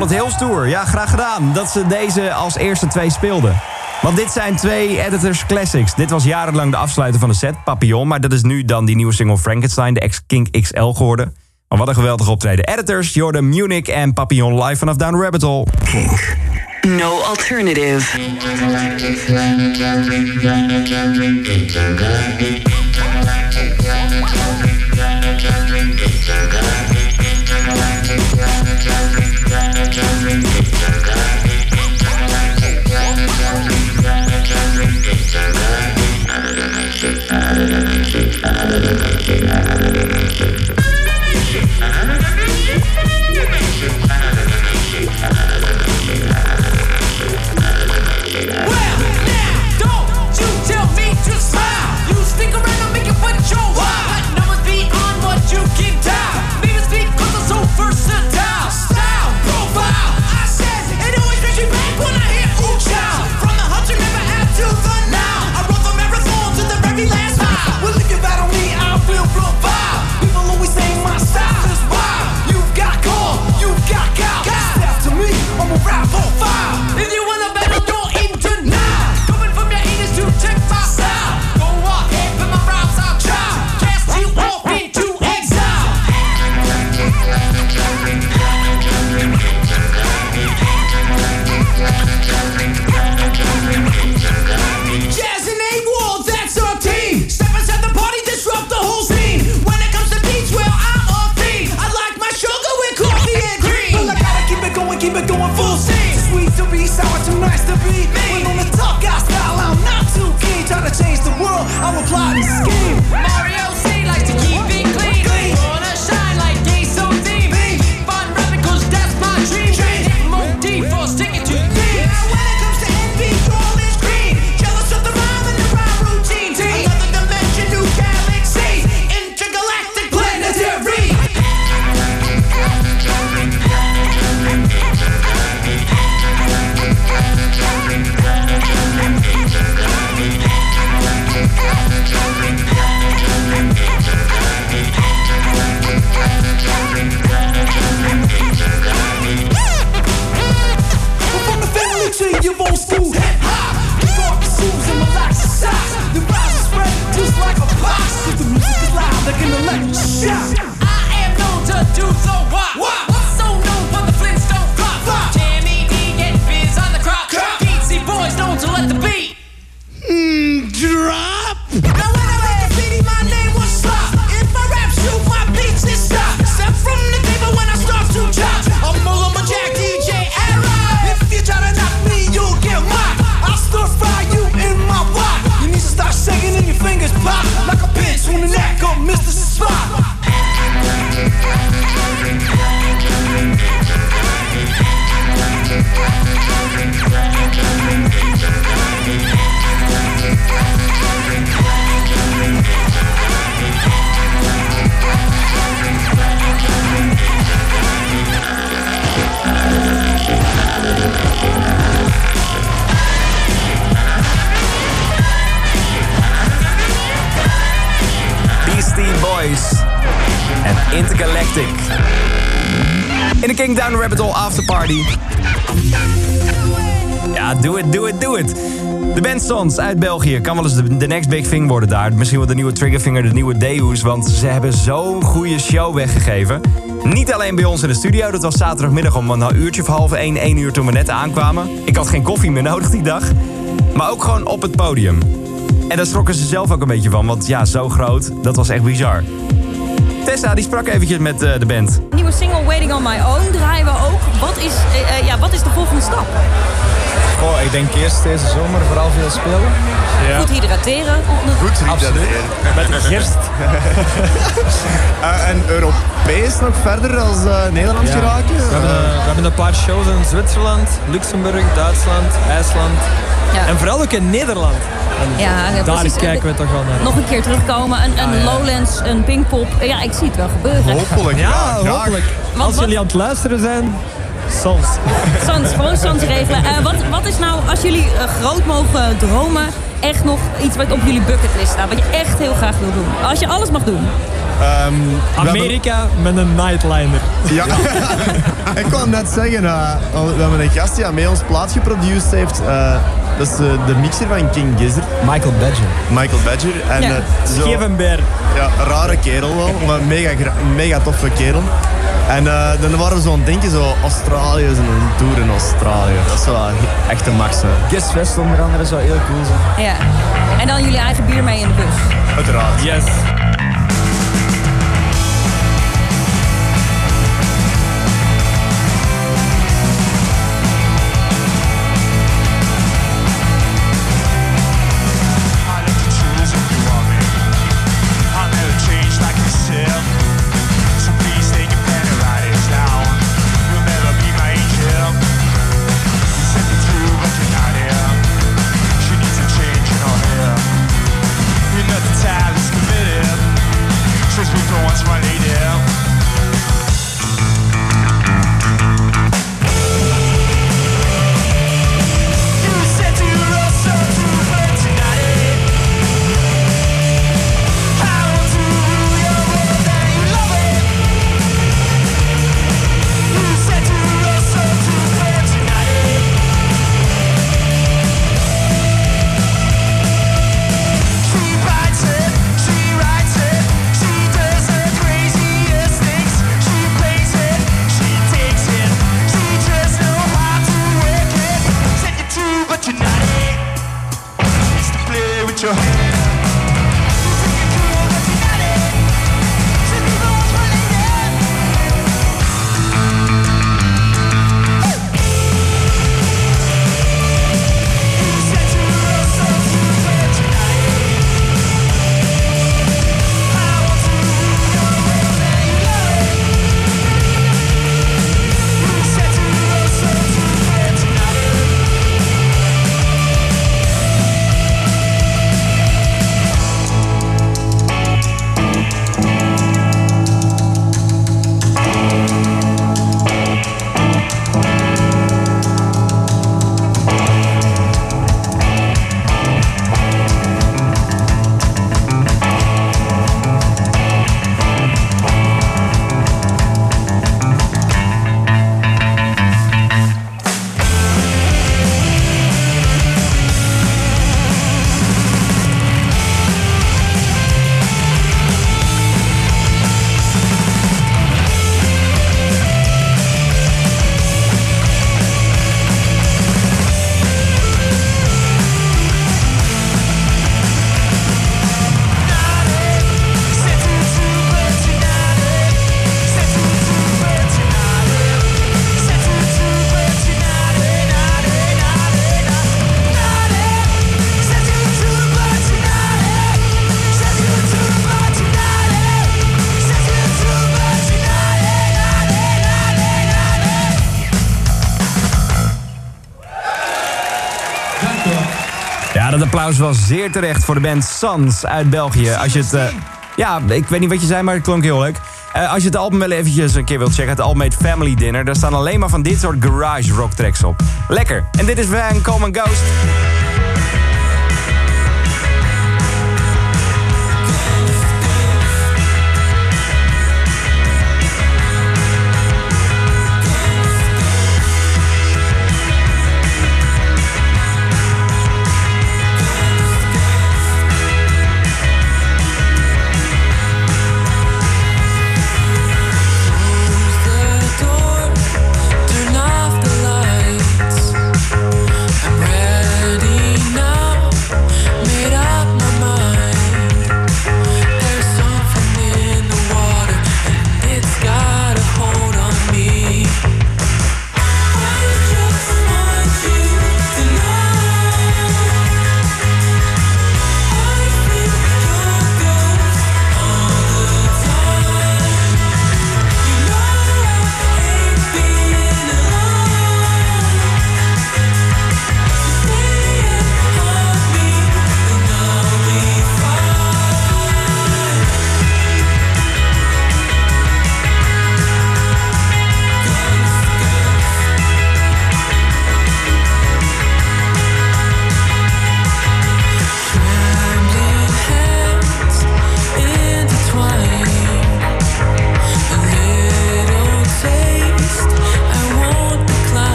Vond het heel stoer. Ja, graag gedaan. Dat ze deze als eerste twee speelden. Want dit zijn twee Editors Classics. Dit was jarenlang de afsluiter van de set, Papillon. Maar dat is nu dan die nieuwe single Frankenstein, de X-Kink XL geworden. Maar wat een geweldig optreden. Editors, Jordan Munich en Papillon live vanaf Down Rabbit Hole. No alternative. Uit België kan wel eens de, de next big thing worden daar. Misschien wel de nieuwe Triggerfinger, de nieuwe Deus. Want ze hebben zo'n goede show weggegeven. Niet alleen bij ons in de studio. Dat was zaterdagmiddag om een uurtje of half één, één uur toen we net aankwamen. Ik had geen koffie meer nodig die dag. Maar ook gewoon op het podium. En daar schrokken ze zelf ook een beetje van. Want ja, zo groot, dat was echt bizar. Tessa, die sprak eventjes met eh, de band. Nieuwe single Waiting on My Own draaien we ook. Wat is, eh, eh, ja, wat is de volgende stap? Goh, ik denk eerst deze zomer vooral veel spelen. Goed hydrateren. Goed hydrateren. Met gerst. Eh, en Europees nog verder als eh, Nederland Ja. geraken? We hebben, eh, we hebben een paar shows in Zwitserland, Luxemburg, Duitsland, IJsland. Ja. En vooral ook in Nederland. En Ja, ja, daar precies. kijken we toch wel naar. Nog een keer terugkomen. Een, een Lowlands, een Pinkpop. Ja, ik zie het wel gebeuren. Ja, graag. hopelijk. Want Als wat- jullie aan het luisteren zijn, Sans. Sans, gewoon sans regelen. Eh, wat, wat is nou, als jullie eh, groot mogen dromen, echt nog iets wat op jullie bucketlist staat? Wat je echt heel graag wil doen? Als je alles mag doen. Ehm, Amerika met een nightliner. Ja, ik wou net zeggen, eh, we hebben een gast die aan mij ons plaat geproduceerd heeft. eh, dat is de mixer van King Gizzard. Michael Badger. Michael Badger. En, Ja. zo- Geef een beer. Ja, een rare kerel wel, maar mega, mega toffe kerel. En eh, dan waren we zo aan het denken, zo Australië, zo'n tour in Australië. Dat is wel echt een max. Guess West onder andere zou heel cool zijn. Ja. En dan jullie eigen bier mee in de bus. Uiteraard. Yes. Ja, dat applaus was zeer terecht voor de band Sans uit België. Als je het... eh, ja, ik weet niet wat je zei, maar het klonk heel leuk. Eh, als je het album wel eventjes een keer wilt checken, het album heet Family Dinner. Daar staan alleen maar van dit soort garage rock tracks op. Lekker. En dit is Van Common Ghost.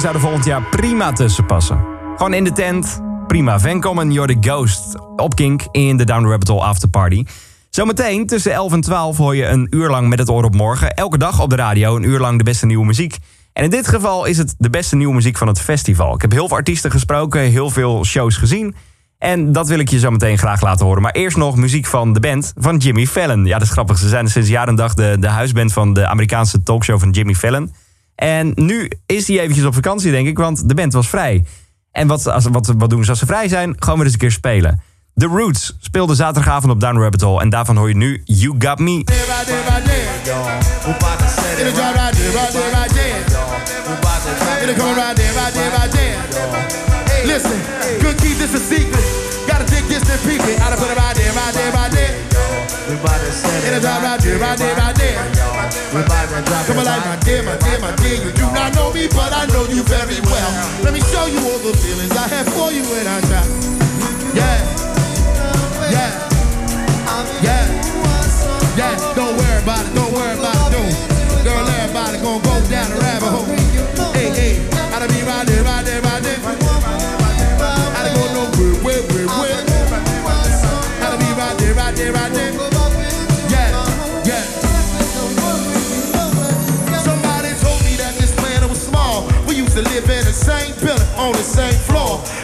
Zou er volgend jaar prima tussen passen. Gewoon in de tent. Prima. Vancom en You're the Ghost. Op Kink in de Down the Rabbit Hole Afterparty. Zometeen tussen 11 en 12 hoor je een uur lang met het oor op morgen. Elke dag op de radio een uur lang de beste nieuwe muziek. En in dit geval is het de beste nieuwe muziek van het festival. Ik heb heel veel artiesten gesproken, heel veel shows gezien. En dat wil ik je zo meteen graag laten horen. Maar eerst nog muziek van de band van Jimmy Fallon. Ja, dat is grappig. Ze zijn sinds jaar en dag de, de huisband van de Amerikaanse talkshow van Jimmy Fallon. En nu is hij eventjes op vakantie, denk ik, want de band was vrij. En wat, als, wat, wat doen ze als ze vrij zijn? Gewoon weer eens een keer spelen. The Roots speelde zaterdagavond op Down Rabbit Hole. En daarvan hoor je nu You Got Me. Listen, good keep this a secret. Gotta dig this and peep it. Gotta put it right there, right there, right there. It'll drop right there, right there, right there. Come on, like my dear, my dear, my dear. You do not know me, but I know you very well. Let me show you all the feelings I have for you when I try. Yeah, yeah, yeah, on the same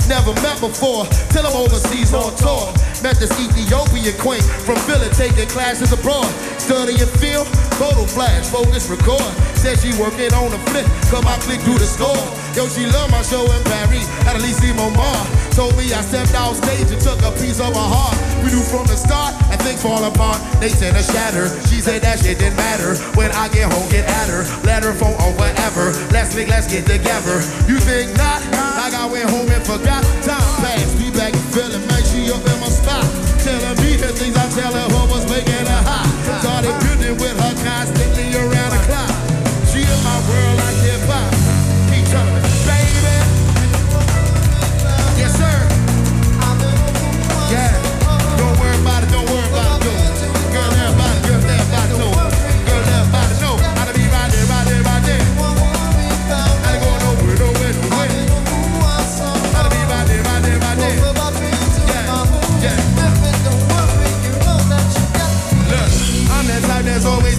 Never met before, till I'm overseas on tour. Met this Ethiopian queen from Philly taking classes abroad. Study Studying film, photo flash, focus, record. Said she working on a flip, come I click through the score. Yo, she love my show in Paris, at Elysee Momar. Told me I stepped off stage and took a piece of her heart. We knew from the start, and things fall apart. They tend to shatter. She said that shit didn't matter. When I get home, get at her. Let her phone or whatever. Let's link, let's get together. You think not? Like I went home and forgot. Time passed, be back in Philly, man. She up in my spot. Telling me the things I tell her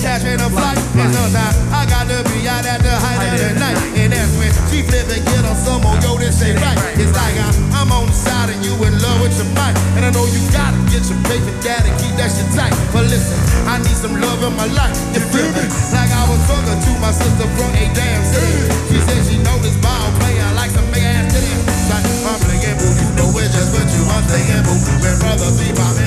that's always catching a flight. And I got to be out at the height of the night. And that's when she flip and get on some more, yo, this ain't right. It's like I'm, I'm on the side and you in love with your mic. And I know you gotta get your paper dad and keep that shit tight. But listen, I need some love in my life. You feel me? Like I was talking to my sister from a damn city. She said she this ball player like some big ass titty. Like, I'm playing boo, you know it's just what you want saying boo. When brothers be game,